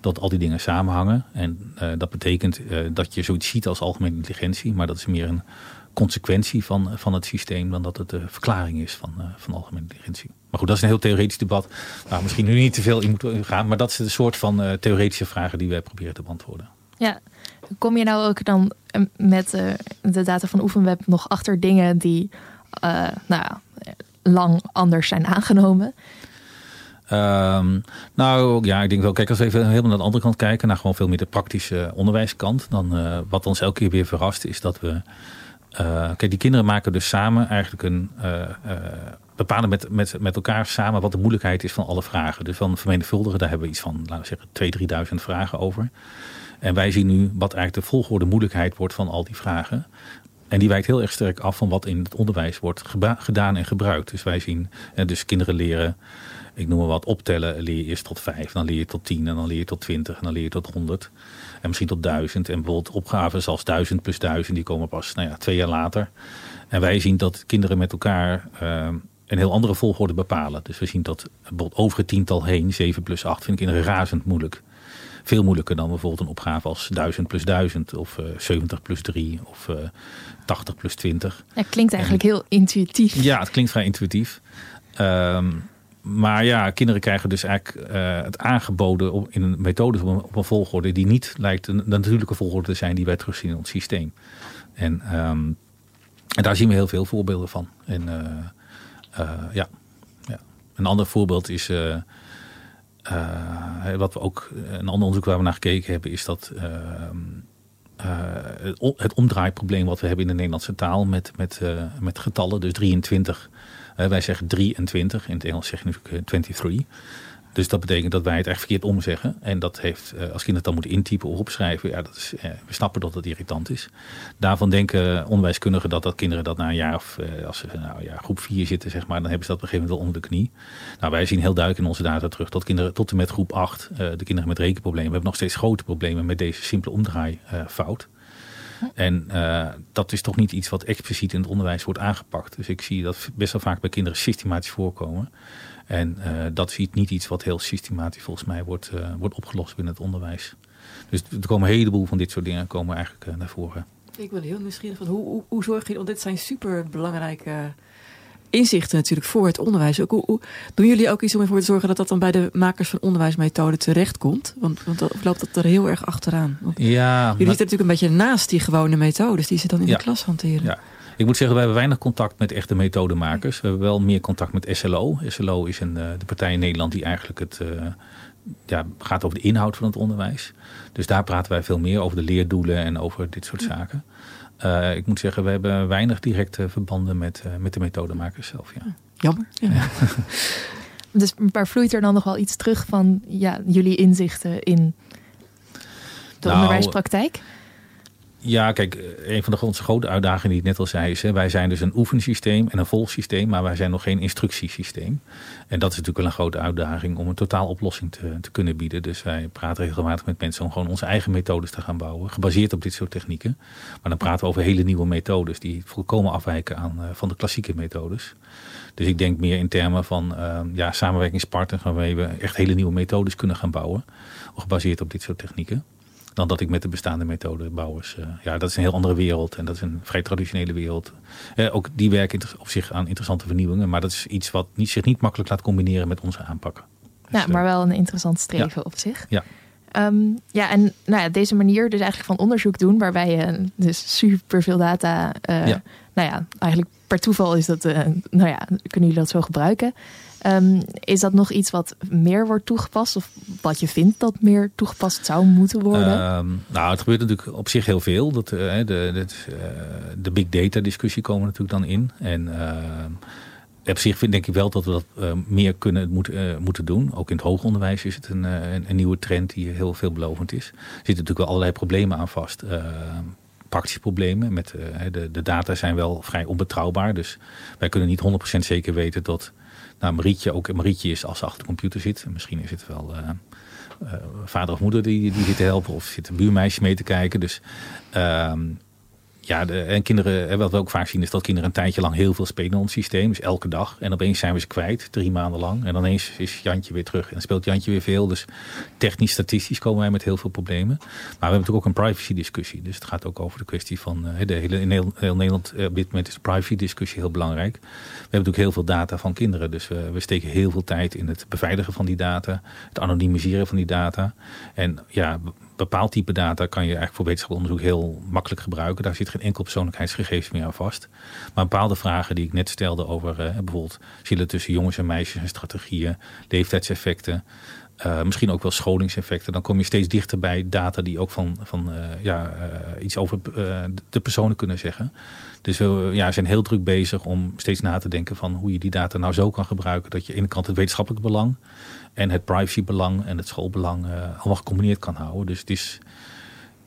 dat al die dingen samenhangen. En uh, dat betekent uh, dat je zoiets ziet als algemene intelligentie, maar dat is meer een consequentie van, van het systeem dan dat het de verklaring is van, van algemene intelligentie. Maar goed, dat is een heel theoretisch debat waar misschien nu niet te veel in moet gaan, maar dat is de soort van theoretische vragen die wij proberen te beantwoorden. Ja, kom je nou ook dan met de data van Oefenweb nog achter dingen die nou, lang anders zijn aangenomen? Um, nou ja, ik denk wel, kijk, als we even helemaal naar de andere kant kijken, naar gewoon veel meer de praktische onderwijskant, dan uh, wat ons elke keer weer verrast is dat we. Uh, kijk, die kinderen maken dus samen eigenlijk een. Uh, bepalen met, met, met elkaar samen wat de moeilijkheid is van alle vragen. Dus van vermenigvuldigen, daar hebben we iets van, laten we zeggen, 2.000, 3.000 vragen over. En wij zien nu wat eigenlijk de volgorde moeilijkheid wordt van al die vragen. En die wijkt heel erg sterk af van wat in het onderwijs wordt gedaan en gebruikt. Dus wij zien, dus kinderen leren ik noem maar wat, optellen leer je eerst tot vijf. Dan leer je tot tien en dan leer je tot twintig en dan leer je tot honderd. En misschien tot duizend. En bijvoorbeeld opgaven zoals duizend plus duizend, die komen pas nou ja, twee jaar later. En wij zien dat kinderen met elkaar uh, een heel andere volgorde bepalen. Dus we zien dat bijvoorbeeld over het tiental heen, 7 plus 8, vind ik kinderen razend moeilijk. Veel moeilijker dan bijvoorbeeld een opgave als 1000 plus 1000 of uh, 70 plus 3 of uh, 80 plus 20. Het klinkt eigenlijk en, heel intuïtief. Ja, het klinkt vrij intuïtief. Um, maar ja, kinderen krijgen dus eigenlijk uh, het aangeboden op, in een methode op een, volgorde die niet lijkt een, natuurlijke volgorde te zijn die wij terugzien in ons systeem. En, um, en daar zien we heel veel voorbeelden van. En uh, uh, ja. ja, een ander voorbeeld is. wat we ook, een ander onderzoek waar we naar gekeken hebben, is dat ehm, het omdraaiprobleem wat we hebben in de Nederlandse taal met, met, met getallen, dus 23 uh, wij zeggen 23, in het Engels zeg je natuurlijk 23. Dus dat betekent dat wij het echt verkeerd omzeggen. En dat heeft, uh, als kinderen dan moeten intypen of opschrijven, ja, dat is, we snappen dat het irritant is. Daarvan denken onderwijskundigen dat, dat kinderen dat na een jaar of als ze nou, ja, groep 4 zitten, zeg maar, dan hebben ze dat op een gegeven moment wel onder de knie. Nou, wij zien heel duidelijk in onze data terug dat kinderen tot en met groep 8, de kinderen met rekenproblemen, hebben nog steeds grote problemen met deze simpele omdraaifout. En uh, dat is toch niet iets wat expliciet in het onderwijs wordt aangepakt. Dus ik zie dat best wel vaak bij kinderen systematisch voorkomen. En uh, dat is niet iets wat heel systematisch volgens mij wordt, uh, wordt opgelost binnen het onderwijs. Dus er komen een heleboel van dit soort dingen komen eigenlijk naar voren. Ik ben heel nieuwsgierig van hoe, hoe, hoe zorg je, want dit zijn super belangrijke inzichten natuurlijk voor het onderwijs. Ook, hoe, hoe, doen jullie ook iets om ervoor te zorgen dat dat dan bij de makers van onderwijsmethoden terechtkomt? Want, want dat loopt dat er heel erg achteraan. Want ja, jullie zitten natuurlijk een beetje naast die gewone methodes die ze dan in ja, de klas hanteren. Ja. Ik moet zeggen, we hebben weinig contact met echte methodemakers. We hebben wel meer contact met SLO. SLO is een, de partij in Nederland die eigenlijk het, ja, gaat over de inhoud van het onderwijs. Dus daar praten wij veel meer over de leerdoelen en over dit soort zaken. Uh, ik moet zeggen, we hebben weinig directe verbanden met, uh, met de methodemakers zelf. Ja. Jammer. Ja. [laughs] dus maar vloeit er dan nog wel iets terug van ja, jullie inzichten in de nou, onderwijspraktijk? Ja, kijk, een van de grote uitdagingen die ik net al zei is... Hè, wij zijn dus een oefensysteem en een volgsysteem... maar wij zijn nog geen instructiesysteem. En dat is natuurlijk wel een grote uitdaging om een totaaloplossing te, te kunnen bieden. Dus wij praten regelmatig met mensen om gewoon onze eigen methodes te gaan bouwen... gebaseerd op dit soort technieken. Maar dan praten we over hele nieuwe methodes... die volkomen afwijken aan, uh, van de klassieke methodes. Dus ik denk meer in termen van uh, ja, samenwerkingspartners... waarmee we echt hele nieuwe methodes kunnen gaan bouwen... gebaseerd op dit soort technieken dan dat ik met de bestaande methodebouwers. Uh, ja, dat is een heel andere wereld en dat is een vrij traditionele wereld. Uh, ook die werken op zich aan interessante vernieuwingen, maar dat is iets wat niet, zich niet makkelijk laat combineren met onze aanpakken. Dus, ja, maar wel een interessant streven ja. op zich. Ja. Um, ja, en nou ja, deze manier dus eigenlijk van onderzoek doen, waarbij je dus super veel data, uh, ja. nou ja, eigenlijk per toeval is dat, nou ja, kunnen jullie dat zo gebruiken. Um, is dat nog iets wat meer wordt toegepast? Of wat je vindt dat meer toegepast zou moeten worden? Um, nou, het gebeurt natuurlijk op zich heel veel. Dat, uh, de, de, de big data discussie komen natuurlijk dan in. En op zich vind denk ik wel dat we dat uh, meer kunnen moet, uh, moeten doen. Ook in het hoger onderwijs is het een, uh, een, een, nieuwe trend die heel veelbelovend is. Er zitten natuurlijk wel allerlei problemen aan vast. praktische problemen. Met, de, de data zijn wel vrij onbetrouwbaar. Dus wij kunnen niet 100% zeker weten dat nou, Marietje ook Marietje is als ze achter de computer zit. Misschien is het wel vader of moeder die, die zit te helpen. Of zit een buurmeisje mee te kijken. Dus uh, ja, de, en kinderen, wat we ook vaak zien is dat kinderen een tijdje lang heel veel spelen in ons systeem. Dus elke dag. En opeens zijn we ze kwijt, drie maanden lang. En ineens is Jantje weer terug. En speelt Jantje weer veel. Dus technisch, statistisch komen wij met heel veel problemen. Maar we hebben natuurlijk ook een privacy discussie. Dus het gaat ook over de kwestie van, uh, de hele, in heel, heel Nederland uh, op dit moment is de privacy discussie heel belangrijk. We hebben natuurlijk heel veel data van kinderen. Dus we, we steken heel veel tijd in het beveiligen van die data. Het anonimiseren van die data. En ja, bepaald type data kan je eigenlijk voor wetenschappelijk onderzoek heel makkelijk gebruiken. Daar zit geen enkel persoonlijkheidsgegevens meer aan vast. Maar bepaalde vragen die ik net stelde over uh, bijvoorbeeld verschillen tussen jongens en meisjes en strategieën, leeftijdseffecten. Uh, misschien ook wel scholingseffecten. Dan kom je steeds dichter bij data die ook van, van uh, ja, iets over de personen kunnen zeggen. Dus we ja, zijn heel druk bezig om steeds na te denken van hoe je die data nou zo kan gebruiken. Dat je aan de ene kant het wetenschappelijk belang en het privacybelang en het schoolbelang allemaal gecombineerd kan houden. Dus het is,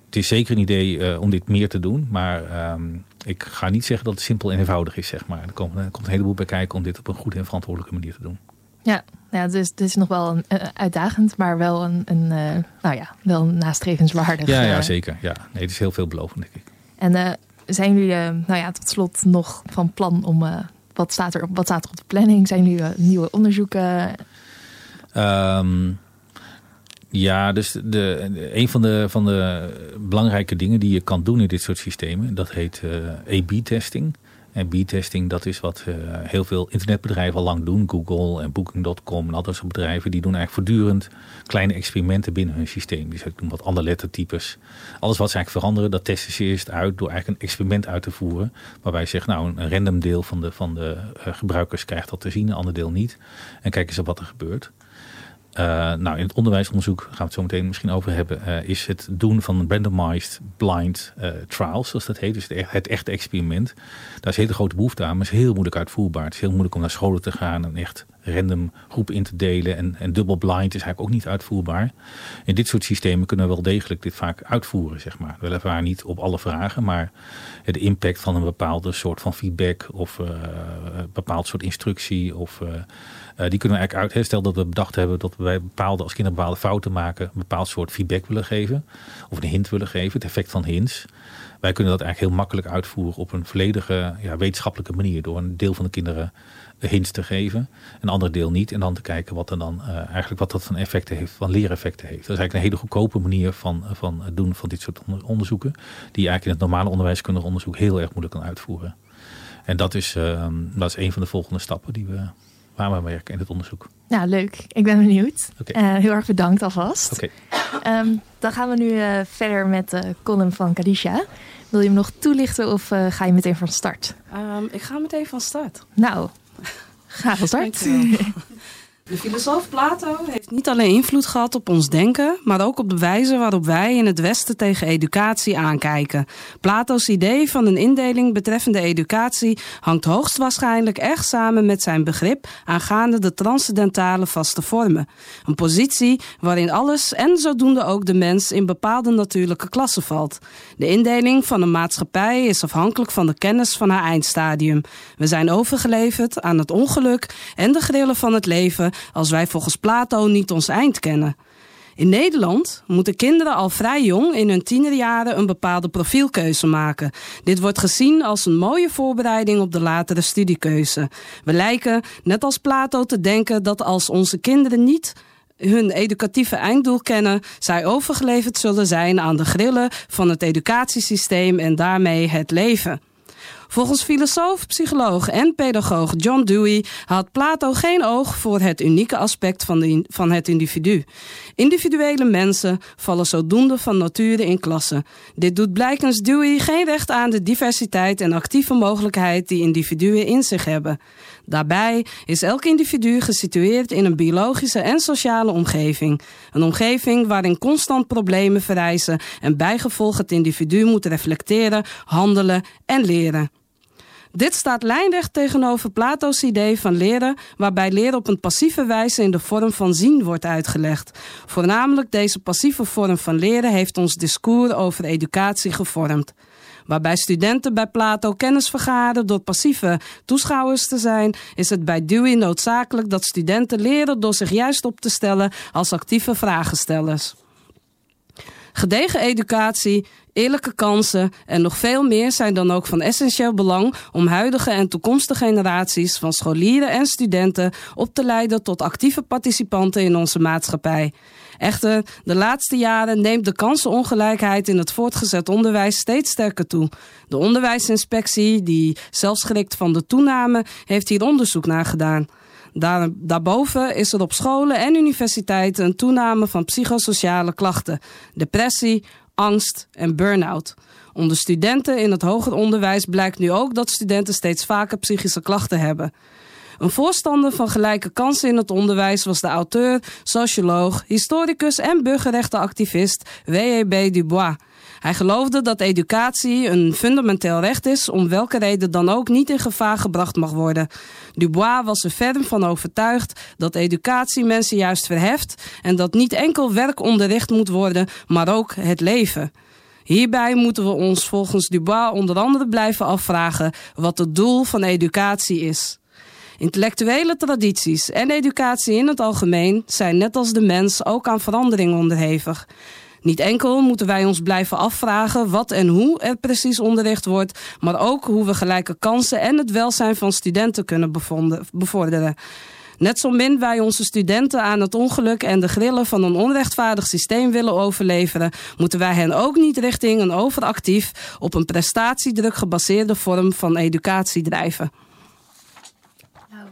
het is zeker een idee om dit meer te doen. Maar um, ik ga niet zeggen dat het simpel en eenvoudig is, zeg maar. Er komt, er komt een heleboel bij kijken om dit op een goede en verantwoordelijke manier te doen. Ja, ja dus het is nog wel een, uh, uitdagend, maar wel een, een uh, nou ja, wel een nastrevenswaardig. Ja, ja zeker. Ja. Nee, het is heel veelbelovend, denk ik. En uh, zijn jullie, nou ja, tot slot nog van plan om, wat, staat er, wat staat er op de planning? Zijn jullie nieuwe onderzoeken? Um, ja, dus de, een van de, van de belangrijke dingen die je kan doen in dit soort systemen, dat heet A-B-testing. En B-testing, dat is wat uh, heel veel internetbedrijven al lang doen. Google en Booking.com en al dat soort bedrijven. Die doen eigenlijk voortdurend kleine experimenten binnen hun systeem. Die doen wat andere lettertypes. Alles wat ze eigenlijk veranderen, dat testen ze eerst uit door eigenlijk een experiment uit te voeren. Waarbij je zegt, nou een random deel van de, van de uh, gebruikers krijgt dat te zien, een ander deel niet. En kijken ze wat er gebeurt. Uh, nou, in het onderwijsonderzoek gaan we het zo meteen misschien over hebben. Uh, is het doen van randomized blind uh, trials, zoals dat heet. Dus het, het echte experiment. Daar is hele grote behoefte aan, maar is heel moeilijk uitvoerbaar. Het is heel moeilijk om naar scholen te gaan en echt random groepen in te delen. En, en dubbel blind is eigenlijk ook niet uitvoerbaar. In dit soort systemen kunnen we wel degelijk dit vaak uitvoeren, zeg maar. Weliswaar niet op alle vragen, maar de impact van een bepaalde soort van feedback of een bepaald soort instructie of... Uh, die kunnen we eigenlijk uit. Stel dat we bedacht hebben dat wij bepaalde, als kinderen bepaalde fouten maken, een bepaald soort feedback willen geven. Of een hint willen geven, het effect van hints. Wij kunnen dat eigenlijk heel makkelijk uitvoeren op een volledige ja, wetenschappelijke manier. Door een deel van de kinderen hints te geven, een ander deel niet. En dan te kijken wat, er dan, uh, eigenlijk wat dat van effecten heeft, van leereffecten heeft. Dat is eigenlijk een hele goedkope manier van, van het doen van dit soort onderzoeken. Die je eigenlijk in het normale onderwijskundig onderzoek heel erg moeilijk kan uitvoeren. En dat is, uh, dat is een van de volgende stappen die we waar we werken in het onderzoek. Ja, leuk. Ik ben benieuwd. Okay. Uh, heel erg bedankt alvast. Okay. Um, dan gaan we nu uh, verder met de column van Kadisha. Wil je hem nog toelichten of uh, ga je meteen van start? Um, ik ga meteen van start. Nou, ga van [laughs] start. [laughs] De filosoof Plato heeft niet alleen invloed gehad op ons denken, maar ook op de wijze waarop wij in het Westen tegen educatie aankijken. Plato's idee van een indeling betreffende educatie hangt hoogstwaarschijnlijk echt samen met zijn begrip aangaande de transcendentale vaste vormen. Een positie waarin alles en zodoende ook de mens in bepaalde natuurlijke klassen valt. De indeling van een maatschappij is afhankelijk van de kennis van haar eindstadium. We zijn overgeleverd aan het ongeluk en de grillen van het leven als wij volgens Plato niet ons eind kennen. In Nederland moeten kinderen al vrij jong in hun tienerjaren een bepaalde profielkeuze maken. Dit wordt gezien als een mooie voorbereiding op de latere studiekeuze. We lijken, net als Plato, te denken dat als onze kinderen niet hun educatieve einddoel kennen, zij overgeleverd zullen zijn aan de grillen van het educatiesysteem en daarmee het leven. Volgens filosoof, psycholoog en pedagoog John Dewey had Plato geen oog voor het unieke aspect van, de, van het individu. Individuele mensen vallen zodoende van nature in klassen. Dit doet blijkens Dewey geen recht aan de diversiteit en actieve mogelijkheid die individuen in zich hebben. Daarbij is elk individu gesitueerd in een biologische en sociale omgeving. Een omgeving waarin constant problemen verrijzen en bijgevolg het individu moet reflecteren, handelen en leren. Dit staat lijnrecht tegenover Plato's idee van leren, waarbij leren op een passieve wijze in de vorm van zien wordt uitgelegd. Voornamelijk deze passieve vorm van leren heeft ons discours over educatie gevormd. Waarbij studenten bij Plato kennis vergaren door passieve toeschouwers te zijn, is het bij Dewey noodzakelijk dat studenten leren door zich juist op te stellen als actieve vragenstellers. Gedegen educatie, eerlijke kansen en nog veel meer zijn dan ook van essentieel belang om huidige en toekomstige generaties van scholieren en studenten op te leiden tot actieve participanten in onze maatschappij. Echter, de laatste jaren neemt de kansenongelijkheid in het voortgezet onderwijs steeds sterker toe. De onderwijsinspectie, die zelfs schrikt van de toename, heeft hier onderzoek naar gedaan. Daar, daarboven is er op scholen en universiteiten een toename van psychosociale klachten, depressie, angst en burn-out. Onder studenten in het hoger onderwijs blijkt nu ook dat studenten steeds vaker psychische klachten hebben. Een voorstander van gelijke kansen in het onderwijs was de auteur, socioloog, historicus en burgerrechtenactivist W.E.B. Dubois. Hij geloofde dat educatie een fundamenteel recht is, om welke reden dan ook niet in gevaar gebracht mag worden. Dubois was er ferm van overtuigd dat educatie mensen juist verheft en dat niet enkel werk onderricht moet worden, maar ook het leven. Hierbij moeten we ons volgens Dubois onder andere blijven afvragen wat het doel van educatie is. Intellectuele tradities en educatie in het algemeen zijn net als de mens ook aan verandering onderhevig. Niet enkel moeten wij ons blijven afvragen wat en hoe er precies onderricht wordt, maar ook hoe we gelijke kansen en het welzijn van studenten kunnen bevorderen. Net zo min wij onze studenten aan het ongeluk en de grillen van een onrechtvaardig systeem willen overleveren, moeten wij hen ook niet richting een overactief, op een prestatiedruk gebaseerde vorm van educatie drijven.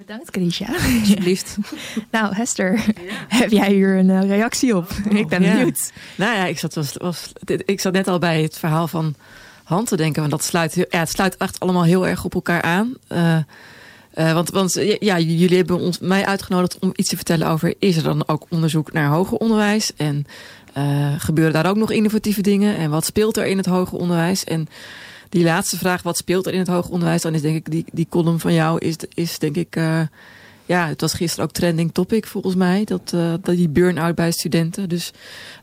Bedankt, Karisha. Alsjeblieft. [laughs] nou, Hester, heb jij hier een uh, reactie op? ik ben ja. benieuwd. Nou ja, ik zat, was, was, ik zat net al bij het verhaal van Han te denken. Want dat sluit, ja, het sluit echt allemaal heel erg op elkaar aan. Uh, uh, want, want ja, jullie hebben ons, mij uitgenodigd om iets te vertellen over... is er dan ook onderzoek naar hoger onderwijs? En gebeuren daar ook nog innovatieve dingen? En wat speelt er in het hoger onderwijs? En die laatste vraag, wat speelt er in het hoger onderwijs? Dan is denk ik die, die column van jou, is, is denk ik... Uh, ja, het was gisteren ook trending topic volgens mij. Dat, uh, dat die burn-out bij studenten. Dus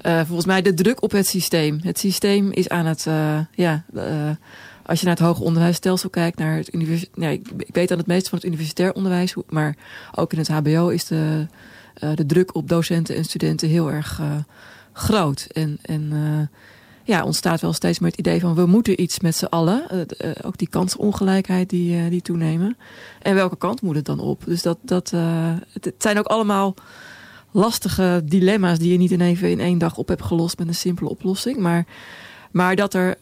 uh, volgens mij de druk op het systeem. Het systeem is aan het... ja, als je naar het hoger onderwijsstelsel kijkt, naar het universiteit. Nee, ik, weet dan het meeste van het universitair onderwijs. Maar ook in het HBO is de, de druk op docenten en studenten heel erg groot. En... en ja, ontstaat wel steeds meer het idee van we moeten iets met z'n allen. Uh, uh, ook die kansongelijkheid die, uh, die toenemen. En welke kant moet het dan op? Dus dat, dat het, het, zijn ook allemaal lastige dilemma's die je niet in even in één dag op hebt gelost met een simpele oplossing. Maar, maar dat, er,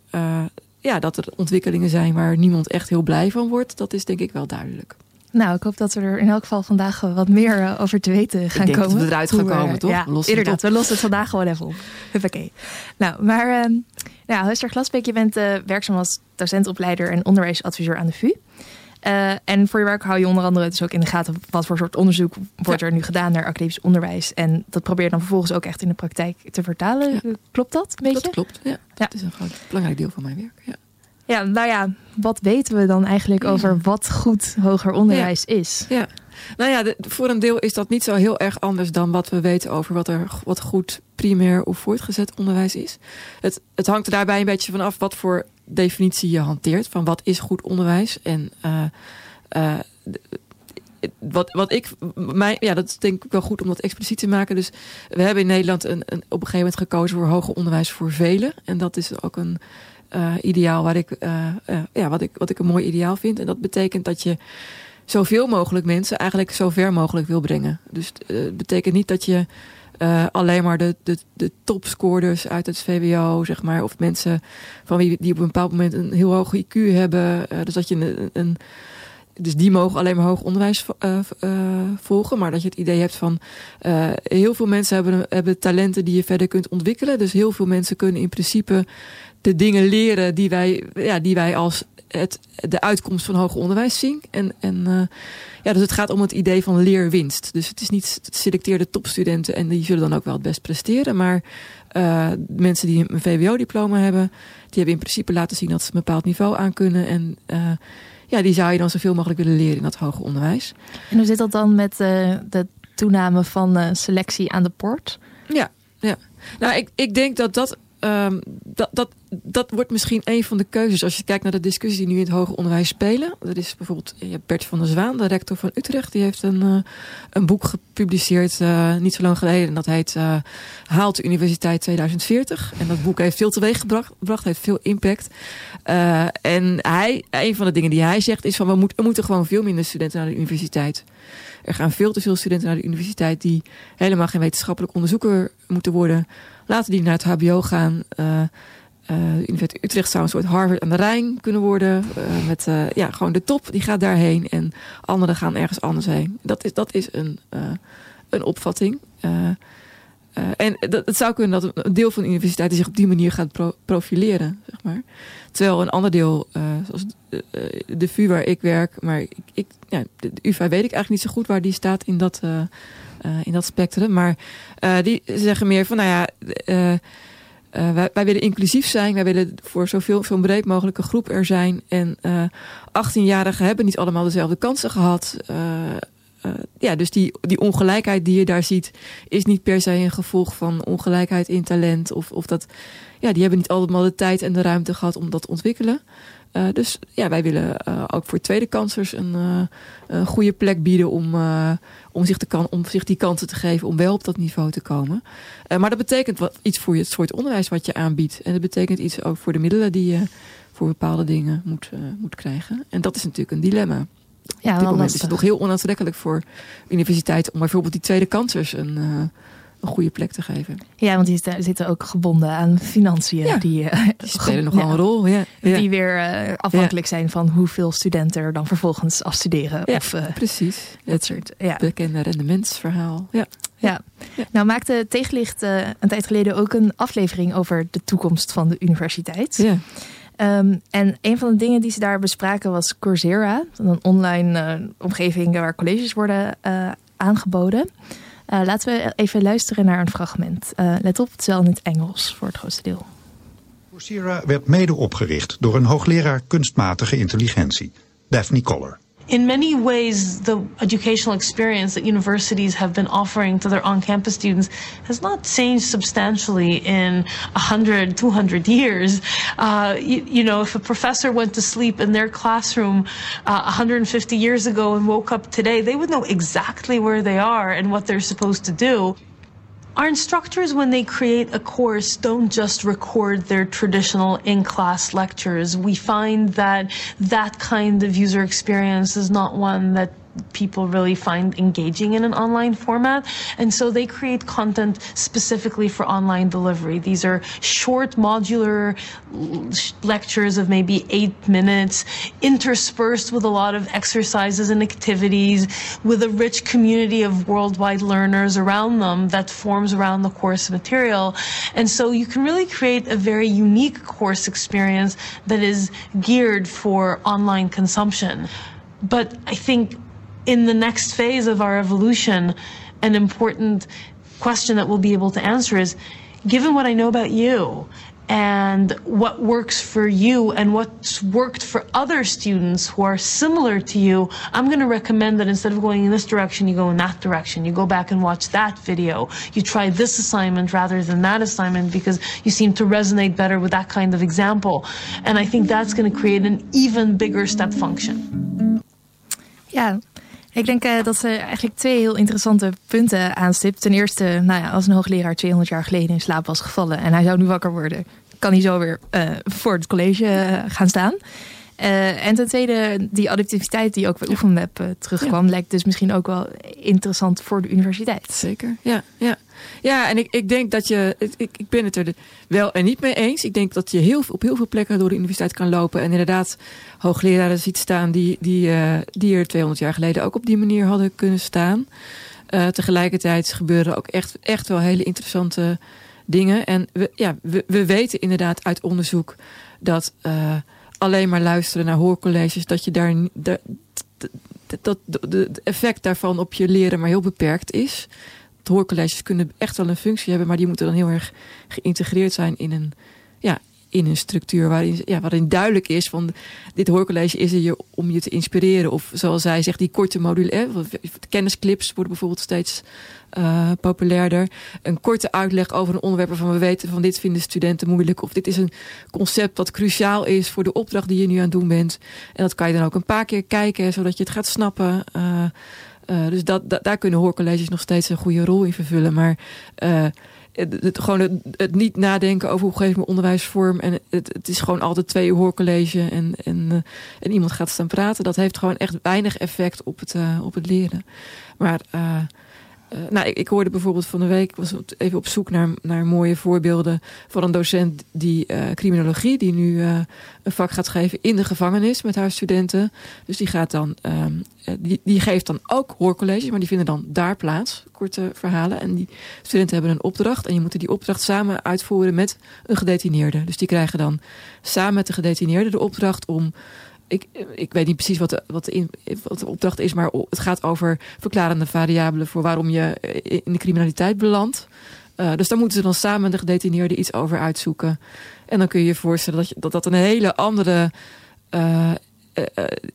ja, dat er ontwikkelingen zijn waar niemand echt heel blij van wordt, dat is denk ik wel duidelijk. Nou, ik hoop dat we er in elk geval vandaag wat meer over te weten gaan ik denk komen. Dat we eruit gaan komen, toch? Ja, Los inderdaad, we lossen het vandaag gewoon even op. Huppakee. Nou, maar uh, nou, Hester Glasbeek, je bent uh, werkzaam als docentopleider en onderwijsadviseur aan de VU. Uh, en voor je werk hou je onder andere dus ook in de gaten wat voor soort onderzoek wordt er nu gedaan naar academisch onderwijs. En dat probeer je dan vervolgens ook echt in de praktijk te vertalen. Klopt dat een beetje? Dat klopt, ja. Dat is een groot, belangrijk deel van mijn werk. Ja. Ja, nou ja, wat weten we dan eigenlijk over wat goed hoger onderwijs is? Ja, nou ja, voor een deel is dat niet zo heel erg anders dan wat we weten over wat er wat goed primair of voortgezet onderwijs is. Het, het hangt er daarbij een beetje vanaf wat voor definitie je hanteert van wat is goed onderwijs. En uh, uh, wat, wat ik, mijn, ja, dat is denk ik wel goed om dat expliciet te maken. Dus we hebben in Nederland een, een, op een gegeven moment gekozen voor hoger onderwijs voor velen. En dat is ook een uh, ideaal waar ik, ja, wat ik, wat ik een mooi ideaal vind. En dat betekent dat je zoveel mogelijk mensen eigenlijk zo ver mogelijk wil brengen. Dus het betekent niet dat je alleen maar de, de, de topscorers uit het VWO, zeg maar, of mensen van wie die op een bepaald moment een heel hoog IQ hebben. Dus dat je een, een, dus die mogen alleen maar hoog onderwijs volgen. Maar dat je het idee hebt van heel veel mensen hebben, hebben talenten die je verder kunt ontwikkelen. Dus heel veel mensen kunnen in principe de dingen leren die wij, ja, die wij als het, de uitkomst van hoger onderwijs zien. En, en uh, ja, dus het gaat om het idee van leerwinst. Dus het is niet selecteerde topstudenten en die zullen dan ook wel het best presteren. Maar uh, mensen die een VWO-diploma hebben, die hebben in principe laten zien dat ze een bepaald niveau aan kunnen. En uh, ja, die zou je dan zoveel mogelijk willen leren in dat hoger onderwijs. En hoe zit dat dan met de toename van selectie aan de poort? Ja, ja. Nou, ik, ik denk dat dat Um, dat, dat, dat wordt misschien een van de keuzes als je kijkt naar de discussies die nu in het hoger onderwijs spelen. Er is bijvoorbeeld Bert van der Zwaan, de rector van Utrecht, die heeft een, uh, een boek gepubliceerd uh, niet zo lang geleden. Dat heet uh, Haalt de Universiteit 2040. En dat boek heeft veel teweeg gebracht, heeft veel impact. en hij, een van de dingen die hij zegt is van we, er moeten gewoon veel minder studenten naar de universiteit. Er gaan veel te veel studenten naar de universiteit die helemaal geen wetenschappelijk onderzoeker moeten worden Laten die naar het HBO gaan. Uh, uh, Universiteit Utrecht zou een soort Harvard aan de Rijn kunnen worden. Uh, met uh, ja, gewoon de top, die gaat daarheen. En anderen gaan ergens anders heen. Dat is, dat is een, een opvatting. en dat, het zou kunnen dat een deel van de universiteit zich op die manier gaat pro profileren. Zeg maar. Terwijl een ander deel, zoals de, de VU waar ik werk. Maar ik, ik ja, de, de UvA weet ik eigenlijk niet zo goed waar die staat in dat in dat spectrum. Maar die zeggen meer van, nou ja, uh, wij, willen inclusief zijn. Wij willen voor zoveel, zo'n breed mogelijke groep er zijn. En 18-jarigen hebben niet allemaal dezelfde kansen gehad. ja, dus die, die ongelijkheid die je daar ziet, is niet per se een gevolg van ongelijkheid in talent. Of, of dat, ja, die hebben niet allemaal de tijd en de ruimte gehad om dat te ontwikkelen. Uh, dus ja, wij willen uh, ook voor tweede kansers een, uh, een goede plek bieden om, om, zich te kan, om zich die kansen te geven om wel op dat niveau te komen. maar dat betekent wat, iets voor je, het soort onderwijs wat je aanbiedt. En dat betekent iets ook voor de middelen die je voor bepaalde dingen moet, moet krijgen. En dat is natuurlijk een dilemma. Ja, op dit moment is het nog heel onaantrekkelijk voor universiteiten om bijvoorbeeld die tweede kansers een een goede plek te geven. Ja, want die zitten ook gebonden aan financiën. Ja, die, uh, die [laughs] spelen nogal ja, een rol. Ja. Die weer uh, afhankelijk zijn van hoeveel studenten er dan vervolgens afstuderen. of, uh, precies. Dat soort bekende rendementsverhaal. Ja. Ja. nou maakte Tegenlicht een tijd geleden ook een aflevering over de toekomst van de universiteit. Ja. Um, en een van de dingen die ze daar bespraken was Coursera, een online omgeving waar colleges worden aangeboden. Uh, laten we even luisteren naar een fragment. Uh, let op, het is wel in het Engels voor het grootste deel. Coursera werd mede opgericht door een hoogleraar kunstmatige intelligentie, Daphne Koller. In many ways, the educational experience that universities have been offering to their on-campus students has not changed substantially in 100, 200 years. Uh, you, you, know, if a professor went to sleep in their classroom uh, 150 years ago and woke up today, they would know exactly where they are and what they're supposed to do. Our instructors, when they create a course, don't just record their traditional in-class lectures. We find that that kind of user experience is not one that people really find engaging in an online format. And so they create content specifically for online delivery. These are short modular lectures of maybe eight minutes, interspersed with a lot of exercises and activities, with a rich community of worldwide learners around them that forms around the course material. And so you can really create a very unique course experience that is geared for online consumption. but I think in the next phase of our evolution, an important question that we'll be able to answer is given what I know about you and what works for you and what's worked for other students who are similar to you, I'm going to recommend that instead of going in this direction, you go in that direction. You go back and watch that video. You try this assignment rather than that assignment because you seem to resonate better with that kind of example. And I think that's going to create an even bigger step function. Ja, ik denk uh, dat ze eigenlijk twee heel interessante punten aanstipt. Ten eerste, nou ja, als een hoogleraar 200 jaar geleden in slaap was gevallen en hij zou nu wakker worden, kan hij zo weer uh, voor het college uh, gaan staan. En ten tweede, die adaptiviteit die ook bij Oefenweb terugkwam, ja. lijkt dus misschien ook wel interessant voor de universiteit. Zeker, ja. ja. Ja, en ik, ik denk dat je, ik, ik ben het er wel en niet mee eens. Ik denk dat je heel, op heel veel plekken door de universiteit kan lopen en inderdaad hoogleraren ziet staan die, die, uh, die er 200 jaar geleden ook op die manier hadden kunnen staan. Uh, tegelijkertijd gebeuren ook echt, echt wel hele interessante dingen. En we, ja, we, we weten inderdaad uit onderzoek dat uh, alleen maar luisteren naar hoorcolleges, dat je daar, daar dat het effect daarvan op je leren maar heel beperkt is. Hoorcolleges kunnen echt wel een functie hebben, maar die moeten dan heel erg geïntegreerd zijn in een, ja, in een structuur waarin, ja, waarin duidelijk is van dit hoorcollege is er je om je te inspireren. Of zoals zij zegt, die korte module, eh, kennisclips worden bijvoorbeeld steeds uh, populairder. Een korte uitleg over een onderwerp waarvan we weten van dit vinden studenten moeilijk. Of dit is een concept dat cruciaal is voor de opdracht die je nu aan het doen bent. En dat kan je dan ook een paar keer kijken, zodat je het gaat snappen. Uh, uh, dus dat, daar kunnen hoorcolleges nog steeds een goede rol in vervullen. Maar het, gewoon het, niet nadenken over hoe geef ik mijn onderwijs vorm. En het, het is gewoon altijd twee hoorcollege en, en, uh, en iemand gaat staan praten. Dat heeft gewoon echt weinig effect op het, op het leren. Maar uh, nou, ik, hoorde bijvoorbeeld van de week, was even op zoek naar, naar mooie voorbeelden van een docent die uh, criminologie, die nu uh, een vak gaat geven in de gevangenis met haar studenten. Dus die gaat dan, die, die geeft dan ook hoorcolleges, maar die vinden dan daar plaats, korte verhalen. En die studenten hebben een opdracht en je moet die opdracht samen uitvoeren met een gedetineerde. Dus die krijgen dan samen met de gedetineerde de opdracht om ik, ik weet niet precies wat de, wat, de opdracht is, maar het gaat over verklarende variabelen voor waarom je in de criminaliteit belandt. Uh, dus daar moeten ze dan samen de gedetineerden iets over uitzoeken. En dan kun je je voorstellen dat dat, een hele andere uh,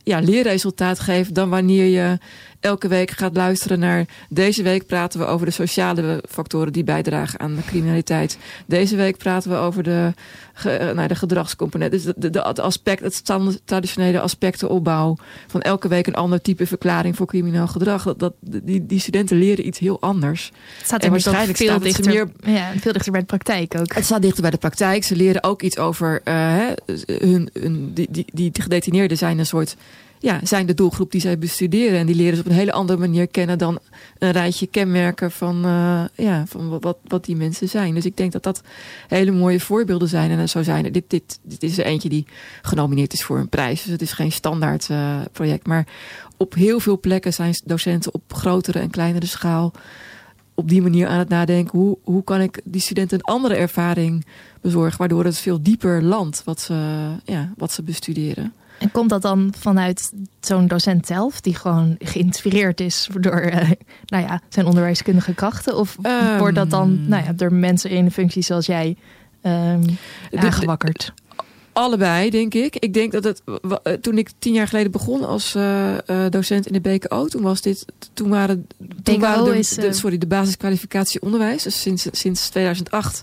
ja, leerresultaat geeft dan wanneer je elke week gaat luisteren naar... deze week praten we over de sociale factoren die bijdragen aan de criminaliteit. Deze week praten we over de, ge, nou, de gedragscomponent. Dus de, de, de aspect, het traditionele aspectenopbouw. Van elke week een ander type verklaring voor crimineel gedrag. Dat, dat, die, die studenten leren iets heel anders. Het staat en waarschijnlijk veel dichter, meer, ja, veel dichter bij de praktijk ook. Het staat dichter bij de praktijk. Ze leren ook iets over uh, hun, hun, die, die, die gedetineerden zijn een soort ja, zijn de doelgroep die zij bestuderen. En die leren ze op een hele andere manier kennen dan een rijtje kenmerken van, uh, ja, van wat, wat die mensen zijn. Dus ik denk dat dat hele mooie voorbeelden zijn. En zo zijn er. Dit, dit, dit is er eentje die genomineerd is voor een prijs. Dus het is geen standaard uh, project. Maar op heel veel plekken zijn docenten op grotere en kleinere schaal op die manier aan het nadenken. Hoe, hoe kan ik die studenten een andere ervaring bezorgen, waardoor het veel dieper landt wat ze, ja, wat ze bestuderen. En komt dat dan vanuit zo'n docent zelf, die gewoon geïnspireerd is door uh, nou ja, zijn onderwijskundige krachten? Of um, wordt dat dan nou ja, door mensen in een functie zoals jij um, aangewakkerd? Allebei, denk ik. Ik denk dat het. Eh, toen ik tien jaar geleden begon als uh, docent in de BKO, toen was dit. Toen waren, toen BKO waren de, is, de, sorry, de basiskwalificatie onderwijs. Dus sinds, sinds 2008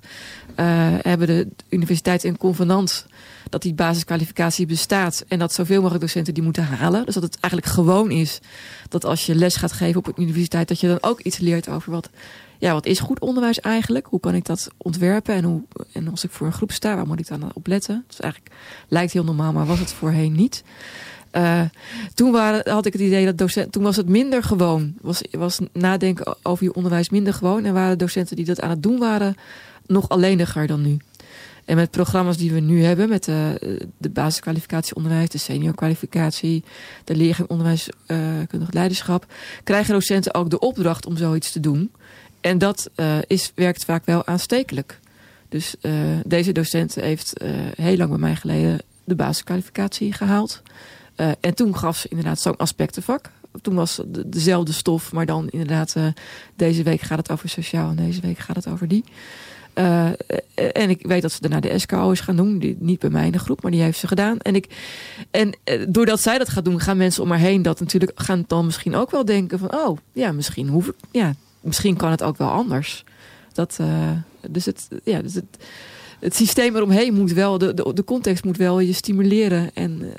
hebben de universiteit een convenant dat die basiskwalificatie bestaat en dat zoveel mogelijk docenten die moeten halen. Dus dat het eigenlijk gewoon is dat als je les gaat geven op een universiteit, dat je dan ook iets leert over wat, ja, wat is goed onderwijs eigenlijk? Hoe kan ik dat ontwerpen en, hoe, en als ik voor een groep sta, waar moet ik dan op letten? Dus eigenlijk lijkt heel normaal, maar was het voorheen niet. Uh, toen waren, had ik het idee dat docenten, toen was het minder gewoon. Was, was nadenken over je onderwijs minder gewoon. En waren docenten die dat aan het doen waren nog alleniger dan nu. En met programma's die we nu hebben, met de, de basiskwalificatie onderwijs, de seniorkwalificatie, de leergang onderwijskundig uh, leiderschap, krijgen docenten ook de opdracht om zoiets te doen. En dat uh, is, werkt vaak wel aanstekelijk. Dus deze docent heeft heel lang bij mij geleden de basiskwalificatie gehaald. En toen gaf ze inderdaad zo'n aspectenvak. Toen was de, dezelfde stof, maar dan inderdaad, deze week gaat het over sociaal en deze week gaat het over die. Uh, en ik weet dat ze daarna de SKO is gaan doen. Niet bij mij in de groep, maar die heeft ze gedaan. En, ik, en doordat zij dat gaat doen, gaan mensen om haar heen dat natuurlijk gaan dan misschien ook wel denken van, oh, ja, misschien hoef ik, ja, misschien kan het ook wel anders. Dat, dus het, ja, dus het, het systeem eromheen moet wel, de, de, context moet wel je stimuleren en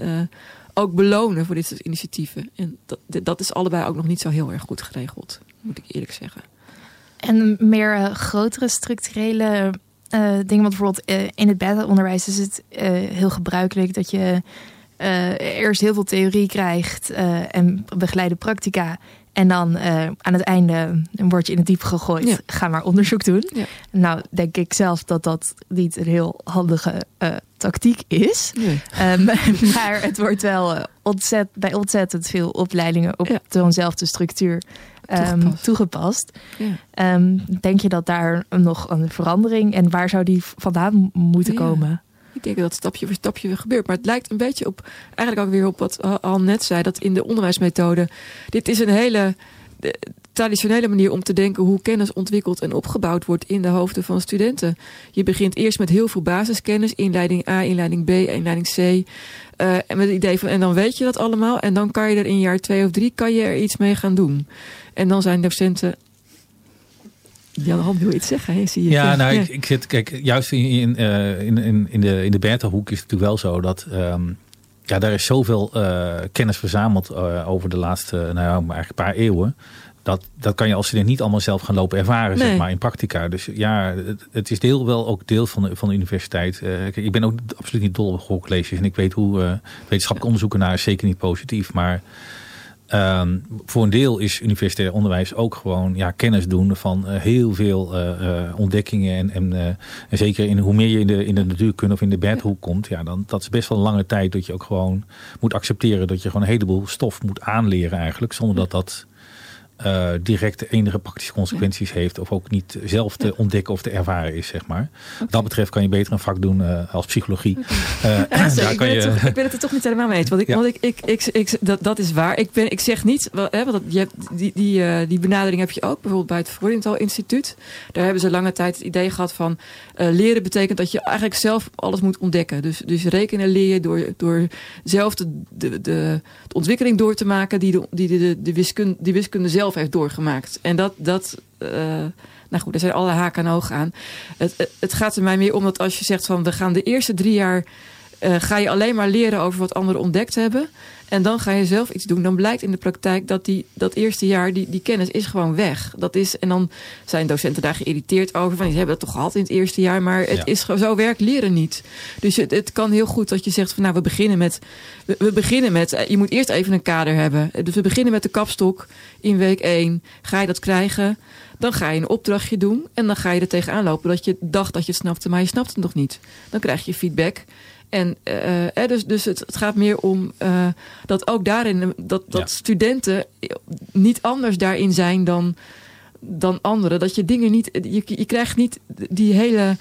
ook belonen voor dit soort initiatieven. En dat, dat is allebei ook nog niet zo heel erg goed geregeld, moet ik eerlijk zeggen. En meer uh, grotere structurele uh, dingen, want bijvoorbeeld uh, in het beta-onderwijs is het heel gebruikelijk dat je eerst heel veel theorie krijgt en begeleide practica. En dan uh, aan het einde word je in het diep gegooid. Ja. Ga maar onderzoek doen. Ja. Nou, denk ik zelf dat dat niet een heel handige uh, tactiek is. Nee. Um, [laughs] maar het wordt wel uh, ontzet, bij ontzettend veel opleidingen op ja. dezelfde structuur um, toegepast. toegepast. Um, denk je dat daar nog een verandering en waar zou die vandaan moeten komen? Ik denk dat het stapje voor stapje gebeurt. Maar het lijkt een beetje op, eigenlijk ook weer op wat Al net zei, dat in de onderwijsmethode, dit is een hele traditionele manier om te denken hoe kennis ontwikkeld en opgebouwd wordt in de hoofden van studenten. Je begint eerst met heel veel basiskennis, inleiding A, inleiding B, inleiding C. Uh, en met het idee van, en dan weet je dat allemaal. En dan kan je er in jaar twee of drie, kan je er iets mee gaan doen. En dan zijn docenten Jan wil iets zeggen, hè? zie je. Ja, nou, Ik, ik zit, kijk, juist in, in, uh, in, in, in, de, in de beta-hoek is het natuurlijk wel zo dat... Um, ja, daar is zoveel uh, kennis verzameld uh, over de laatste, nou ja, eigenlijk een paar eeuwen. Dat, dat kan je als student niet allemaal zelf gaan lopen ervaren, nee. zeg maar, in practica. Dus ja, het, het, is deel wel ook deel van de, van de universiteit. kijk, ik ben ook absoluut niet dol op hoorcolleges. En ik weet hoe wetenschappelijk onderzoeken naar is zeker niet positief. Maar Um, voor een deel is universitair onderwijs ook gewoon ja, kennis doen van uh, heel veel uh, uh, ontdekkingen. En, en, en, zeker in, hoe meer je in de, in de natuurkunde of in de bedhoek komt, ja, dan, dat is best wel een lange tijd dat je ook gewoon moet accepteren dat je gewoon een heleboel stof moet aanleren eigenlijk. Zonder dat dat uh, direct enige praktische consequenties ja. heeft. Of ook niet zelf te ja. ontdekken of te ervaren is, zeg maar. Okay. Dat betreft kan je beter een vak doen uh, als psychologie. Okay. [laughs] Uh, daar ik, ben je... toch, ik ben het er [laughs] toch niet helemaal mee eens. Want, ik, want ik, ik, ik, ik, dat, dat is waar. Ik, ben, ik zeg niet, hè, want je hebt, die, die, die benadering heb je ook bijvoorbeeld bij het Freudenthal Instituut. Daar hebben ze lange tijd het idee gehad van leren betekent dat je eigenlijk zelf alles moet ontdekken. Dus, dus rekenen leer je door, door zelf de, de, de, de ontwikkeling door te maken die de, die de, de, wiskunde, die wiskunde zelf heeft doorgemaakt. En dat, dat uh, nou goed, er zijn alle haken en ogen aan. Het, het gaat er mij meer om dat als je zegt van we gaan de eerste drie jaar uh, ga je alleen maar leren over wat anderen ontdekt hebben. En dan ga je zelf iets doen. Dan blijkt in de praktijk dat die, dat eerste jaar, die, die kennis is gewoon weg. Dat is, en dan zijn docenten daar geïrriteerd over. Van, die hebben dat toch gehad in het eerste jaar. Maar het ja. is, zo werkt leren niet. Dus het, het kan heel goed dat je zegt van nou we beginnen met. We, we beginnen met. Je moet eerst even een kader hebben. Dus we beginnen met de kapstok in week 1. Ga je dat krijgen? Dan ga je een opdrachtje doen. En dan ga je er tegenaan lopen dat je dacht dat je het snapte, maar je snapt het nog niet. Dan krijg je feedback. En uh, dus, dus het, het, gaat meer om uh, dat ook daarin dat, dat ja. studenten niet anders daarin zijn dan, dan anderen. Dat je dingen niet. Je, je krijgt niet die hele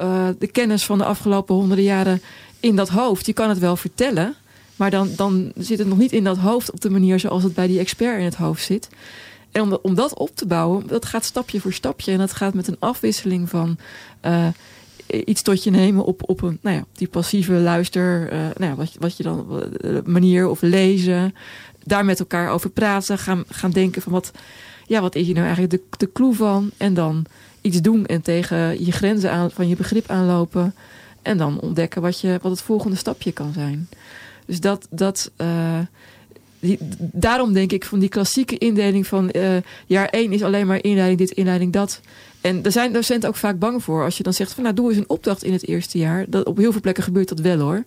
uh, de kennis van de afgelopen honderden jaren in dat hoofd. Je kan het wel vertellen, maar dan, dan zit het nog niet in dat hoofd op de manier zoals het bij die expert in het hoofd zit. En om, om dat op te bouwen, dat gaat stapje voor stapje. En dat gaat met een afwisseling van iets tot je nemen op, op een, nou ja, die passieve luister, uh, nou ja, wat, wat je dan, uh, manier of lezen. Daar met elkaar over praten, gaan, gaan denken van wat, ja, wat is hier nou eigenlijk de, de clue van? En dan iets doen en tegen je grenzen aan, van je begrip aanlopen. En dan ontdekken wat, je, wat het volgende stapje kan zijn. Dus dat, dat daarom denk ik van die klassieke indeling van jaar 1 is alleen maar inleiding dit, inleiding dat. En daar zijn docenten ook vaak bang voor. Als je dan zegt van nou doe eens een opdracht in het eerste jaar. Dat, op heel veel plekken gebeurt dat wel hoor.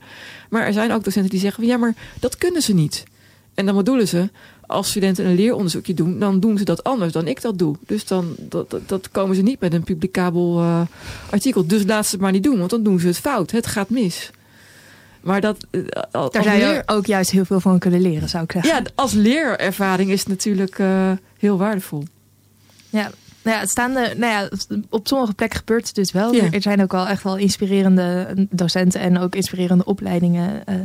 Maar er zijn ook docenten die zeggen van ja maar dat kunnen ze niet. En dan bedoelen ze, als studenten een leeronderzoekje doen, dan doen ze dat anders dan ik dat doe. Dus dan dat, dat, dat komen ze niet met een publicabel uh, artikel. Dus laat ze het maar niet doen, want dan doen ze het fout. Het gaat mis. Maar dat, uh, Daar zou je ook juist heel veel van kunnen leren, zou ik zeggen. Ja, als leerervaring is het natuurlijk uh, heel waardevol. Ja, nou ja, staande, nou ja, op sommige plekken gebeurt het dus wel. Ja. Er zijn ook wel echt wel inspirerende docenten en ook inspirerende opleidingen uh,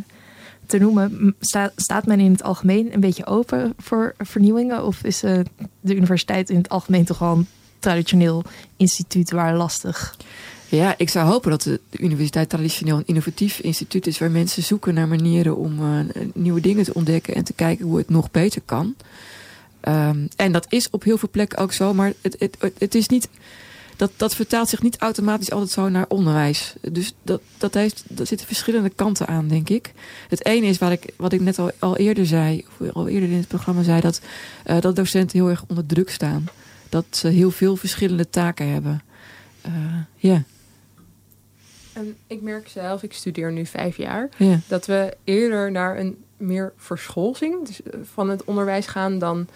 te noemen, staat men in het algemeen een beetje open voor vernieuwingen? Of is uh, de universiteit in het algemeen toch wel een traditioneel instituut waar lastig? Ja, ik zou hopen dat de, universiteit traditioneel een innovatief instituut is waar mensen zoeken naar manieren om uh, nieuwe dingen te ontdekken en te kijken hoe het nog beter kan. Um, en dat is op heel veel plekken ook zo, maar het, het, het is niet dat, dat vertaalt zich niet automatisch altijd zo naar onderwijs. Dus dat, dat, heeft, dat zitten verschillende kanten aan, denk ik. Het ene is wat ik, wat ik net al, al eerder zei, of al eerder in het programma zei, dat, uh, dat docenten heel erg onder druk staan. Dat ze heel veel verschillende taken hebben. Uh, ja. En ik merk zelf, ik studeer nu vijf jaar, yeah. dat we eerder naar een meer verscholzing dus eh, van het onderwijs gaan dan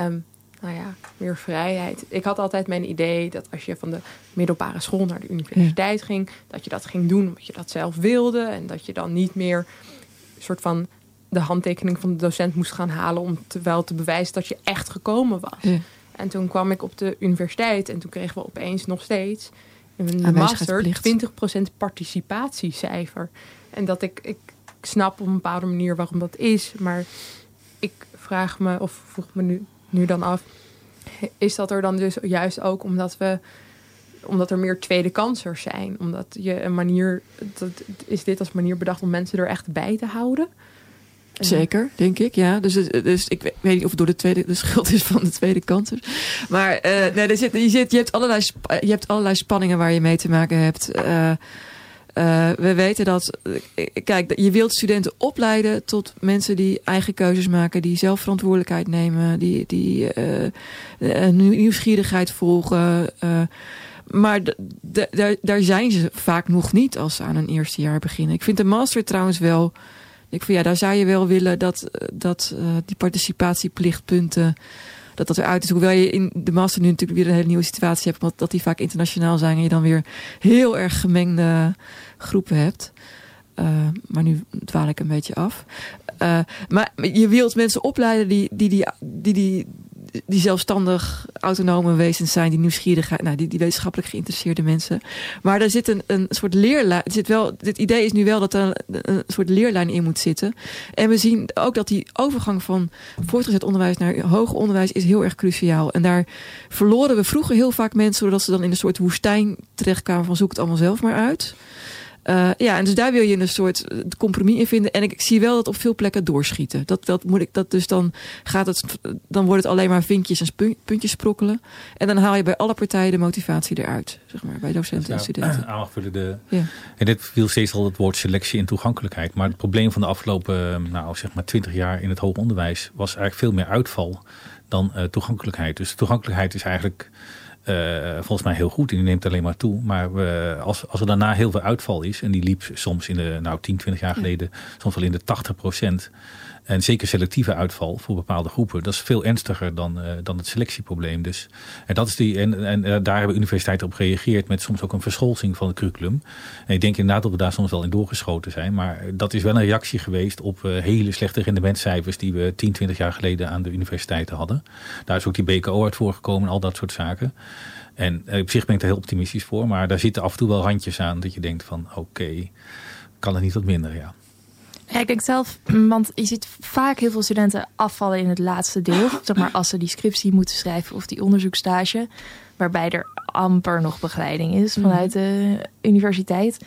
um, nou ja, meer vrijheid. Ik had altijd mijn idee dat als je van de middelbare school naar de universiteit ging, dat je dat ging doen omdat je dat zelf wilde. En dat je dan niet meer een soort van de handtekening van de docent moest gaan halen om te, wel te bewijzen dat je echt gekomen was. En toen kwam ik op de universiteit en toen kregen we opeens nog steeds in de master 20% participatiecijfer. En dat ik, ik snap op een bepaalde manier waarom dat is, maar ik vraag me of vroeg me nu nu dan af. Is dat er dan dus juist ook omdat we omdat er meer tweede kansers zijn. Omdat je een manier. Dat, is dit als manier bedacht om mensen er echt bij te houden? Zeker, denk ik, ja. Dus, dus ik weet niet of het door de, tweede, de schuld is van de tweede kansers. Maar uh, nee, er zit, je, zit, je, hebt allerlei, je hebt allerlei spanningen waar je mee te maken hebt. Uh, uh, we weten dat, eh, kijk, je wilt studenten opleiden tot mensen die eigen keuzes maken, die zelf verantwoordelijkheid nemen, die, die uh, nieuwsgierigheid volgen. maar daar zijn ze vaak nog niet als ze aan een eerste jaar beginnen. Ik vind de master trouwens wel. Ik vind ja, daar zou je wel willen dat, dat die participatieplichtpunten dat dat eruit is. Hoewel je in de master nu natuurlijk weer een hele nieuwe situatie hebt, omdat dat die vaak internationaal zijn en je dan weer heel erg gemengde groepen hebt. Uh, maar nu dwaal ik een beetje af. Uh, maar je wilt mensen opleiden die die, die, die, die, die zelfstandig autonome wezens zijn, die nieuwsgierig, nou, die, die wetenschappelijk geïnteresseerde mensen. Maar er zit een, een soort leerlijn. Zit wel, dit idee is nu wel dat er een, soort leerlijn in moet zitten. En we zien ook dat die overgang van voortgezet onderwijs naar hoger onderwijs is heel erg cruciaal. En daar verloren we vroeger heel vaak mensen, zodat ze dan in een soort woestijn terechtkwamen van zoek het allemaal zelf maar uit. Uh, ja, en dus daar wil je een soort eh, compromis in vinden. En ik, ik, zie wel dat op veel plekken doorschieten. Dat, dat moet ik, dat dus dan gaat het, dan wordt het alleen maar vinkjes en puntjes sprokkelen. En dan haal je bij alle partijen de motivatie eruit, zeg maar, bij docenten en studenten. [clears throat] Aanvullen de, ja. En dit viel steeds al het woord selectie en toegankelijkheid. Maar het probleem van de afgelopen, nou zeg maar, twintig jaar in het hoger onderwijs was eigenlijk veel meer uitval dan uh, toegankelijkheid. Dus toegankelijkheid is eigenlijk uh, volgens mij heel goed en die neemt alleen maar toe. Maar we, als, als er daarna heel veel uitval is, en die liep soms in de nou, 10, 20 jaar geleden, soms wel in de 80 procent. En zeker selectieve uitval voor bepaalde groepen, dat is veel ernstiger dan, uh, dan het selectieprobleem. Dus, en, dat is die, en, en uh, daar hebben universiteiten op gereageerd met soms ook een verscholzing van het curriculum. En ik denk inderdaad dat we daar soms wel in doorgeschoten zijn. Maar dat is wel een reactie geweest op uh, hele slechte rendementcijfers die we 10, 20 jaar geleden aan de universiteiten hadden. Daar is ook die BKO uit voorgekomen en al dat soort zaken. En op zich ben ik er heel optimistisch voor, maar daar zitten af en toe wel handjes aan dat je denkt van oké, okay, kan het niet wat minder, ja. Ja, ik denk zelf, want je ziet vaak heel veel studenten afvallen in het laatste deel. [laughs] Zeg maar als ze die scriptie moeten schrijven of die onderzoekstage. Waarbij er amper nog begeleiding is mhm. vanuit de universiteit.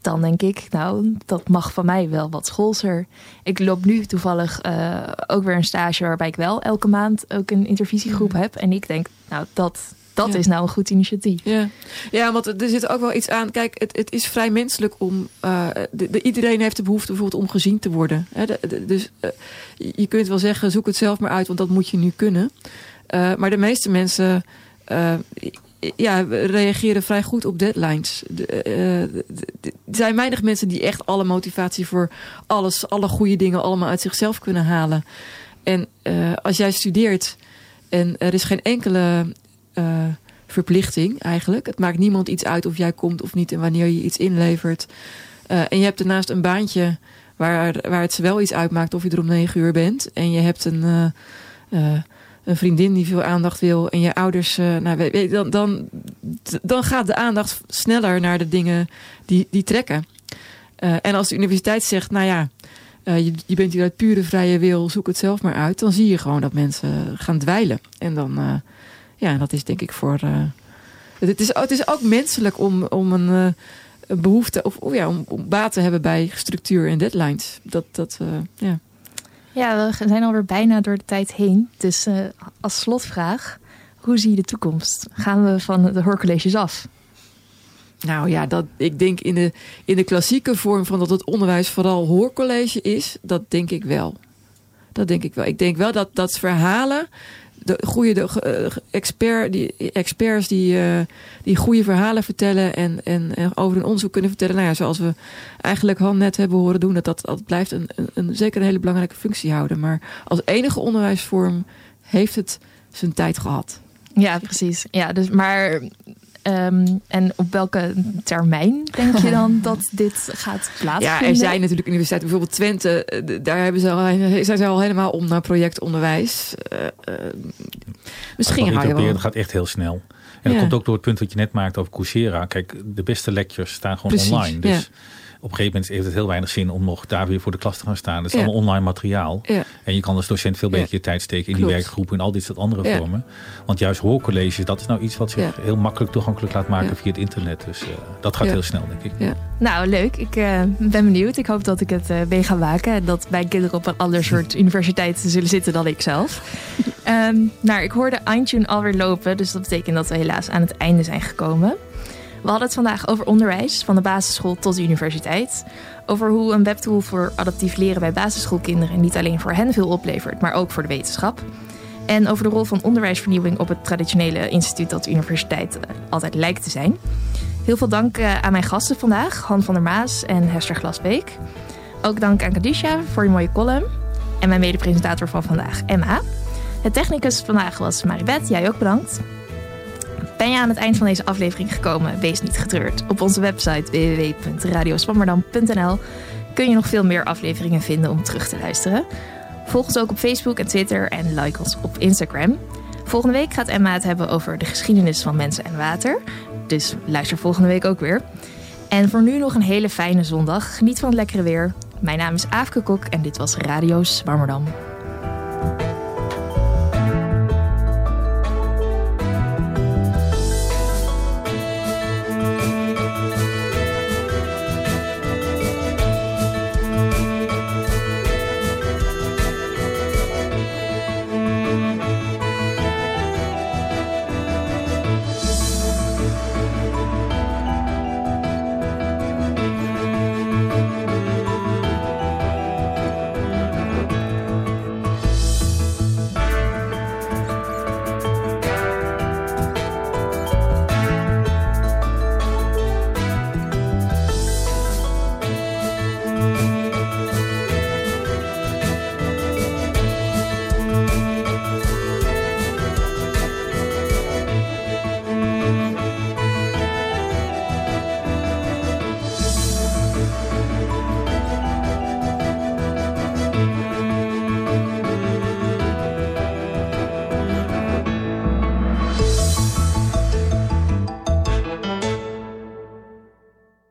Dan denk ik, nou, dat mag van mij wel wat schoolser. Ik loop nu toevallig uh, ook weer een stage waarbij ik wel elke maand ook een intervisiegroep mhm. heb. En ik denk, nou, dat, dat is nou een goed initiatief. Ja. ja, want er zit ook wel iets aan. Kijk, het, het is vrij menselijk om. Uh, de, iedereen heeft de behoefte bijvoorbeeld om gezien te worden. Hè? dus uh, je kunt wel zeggen, zoek het zelf maar uit, want dat moet je nu kunnen. Uh, maar de meeste mensen. ja, reageren vrij goed op deadlines. Er zijn weinig mensen die echt alle motivatie voor alles, alle goede dingen allemaal uit zichzelf kunnen halen. En als jij studeert en er is geen enkele verplichting eigenlijk. Het maakt niemand iets uit of jij komt of niet en wanneer je iets inlevert. Uh, en je hebt daarnaast een baantje waar, waar het wel iets uitmaakt of je er om negen uur bent. En je hebt een, uh, een vriendin die veel aandacht wil en je ouders. nou, dan, dan, dan gaat de aandacht sneller naar de dingen die, die trekken. en als de universiteit zegt, nou ja, je, je, bent hier uit pure vrije wil, zoek het zelf maar uit. Dan zie je gewoon dat mensen gaan dweilen. En dan, ja, dat is denk ik voor. het, is, het is ook menselijk om, om een behoefte of, of ja, om, om baat te hebben bij structuur en deadlines. Dat, dat, ja. Ja, we zijn alweer bijna door de tijd heen. Dus uh, als slotvraag, hoe zie je de toekomst? Gaan we van de hoorcolleges af? Nou ja, dat, ik denk in de, in de klassieke vorm van dat het onderwijs vooral hoorcollege is, dat denk ik wel. Dat denk ik wel. Ik denk wel dat, dat verhalen de goede de, uh, expert, die, experts die, uh, die goede verhalen vertellen en, en, over een onderzoek kunnen vertellen. Nou ja, zoals we eigenlijk Han net hebben horen doen, dat dat, dat blijft een, een, een, zeker een hele belangrijke functie houden. Maar als enige onderwijsvorm heeft het zijn tijd gehad. Ja, precies. Ja, dus, maar Ehm, en op welke termijn denk je dan [laughs] dat dit gaat plaatsvinden? Ja, er zijn natuurlijk universiteiten, bijvoorbeeld Twente, eh, daar hebben ze al, zijn ze al helemaal om naar projectonderwijs. Uh, uh, misschien ga je wel. Dat gaat echt heel snel. En dat komt ook door het punt wat je net maakt over Coursera. Kijk, de beste lectures staan gewoon online. Dus ja op een gegeven moment heeft het heel weinig zin om nog daar weer voor de klas te gaan staan. Het is allemaal online materiaal. En je kan als docent veel beter je tijd steken in die werkgroepen en al dit soort andere vormen. Want juist hoorcolleges, dat is nou iets wat zich heel makkelijk toegankelijk laat maken via het internet. Dus uh, dat gaat heel snel, denk ik. Nou, leuk. Ik uh, ben benieuwd. Ik hoop dat ik het uh, mee ga maken. Dat mijn kinderen op een ander [laughs] soort universiteit zullen zitten dan ik zelf. um, [laughs] nou, ik hoorde Eindtune alweer lopen. Dus dat betekent dat we helaas aan het einde zijn gekomen. We hadden het vandaag over onderwijs, van de basisschool tot de universiteit. Over hoe een webtool voor adaptief leren bij basisschoolkinderen niet alleen voor hen veel oplevert, maar ook voor de wetenschap. En over de rol van onderwijsvernieuwing op het traditionele instituut dat de universiteit eh, altijd lijkt te zijn. Heel veel dank eh, aan mijn gasten vandaag, Han van der Maas en Hester Glasbeek. Ook dank aan Kadisha voor je mooie column. En mijn mede-presentator van vandaag, Emma. Het technicus vandaag was Maribeth, jij ook bedankt. Ben je aan het eind van deze aflevering gekomen? Wees niet getreurd. Op onze website www.radioswammerdam.nl kun je nog veel meer afleveringen vinden om terug te luisteren. Volg ons ook op Facebook en Twitter en like ons op Instagram. Volgende week gaat Emma het hebben over de geschiedenis van mensen en water. Dus luister volgende week ook weer. En voor nu nog een hele fijne zondag. Geniet van het lekkere weer. Mijn naam is Aafke Kok en dit was Radio Zwammerdam.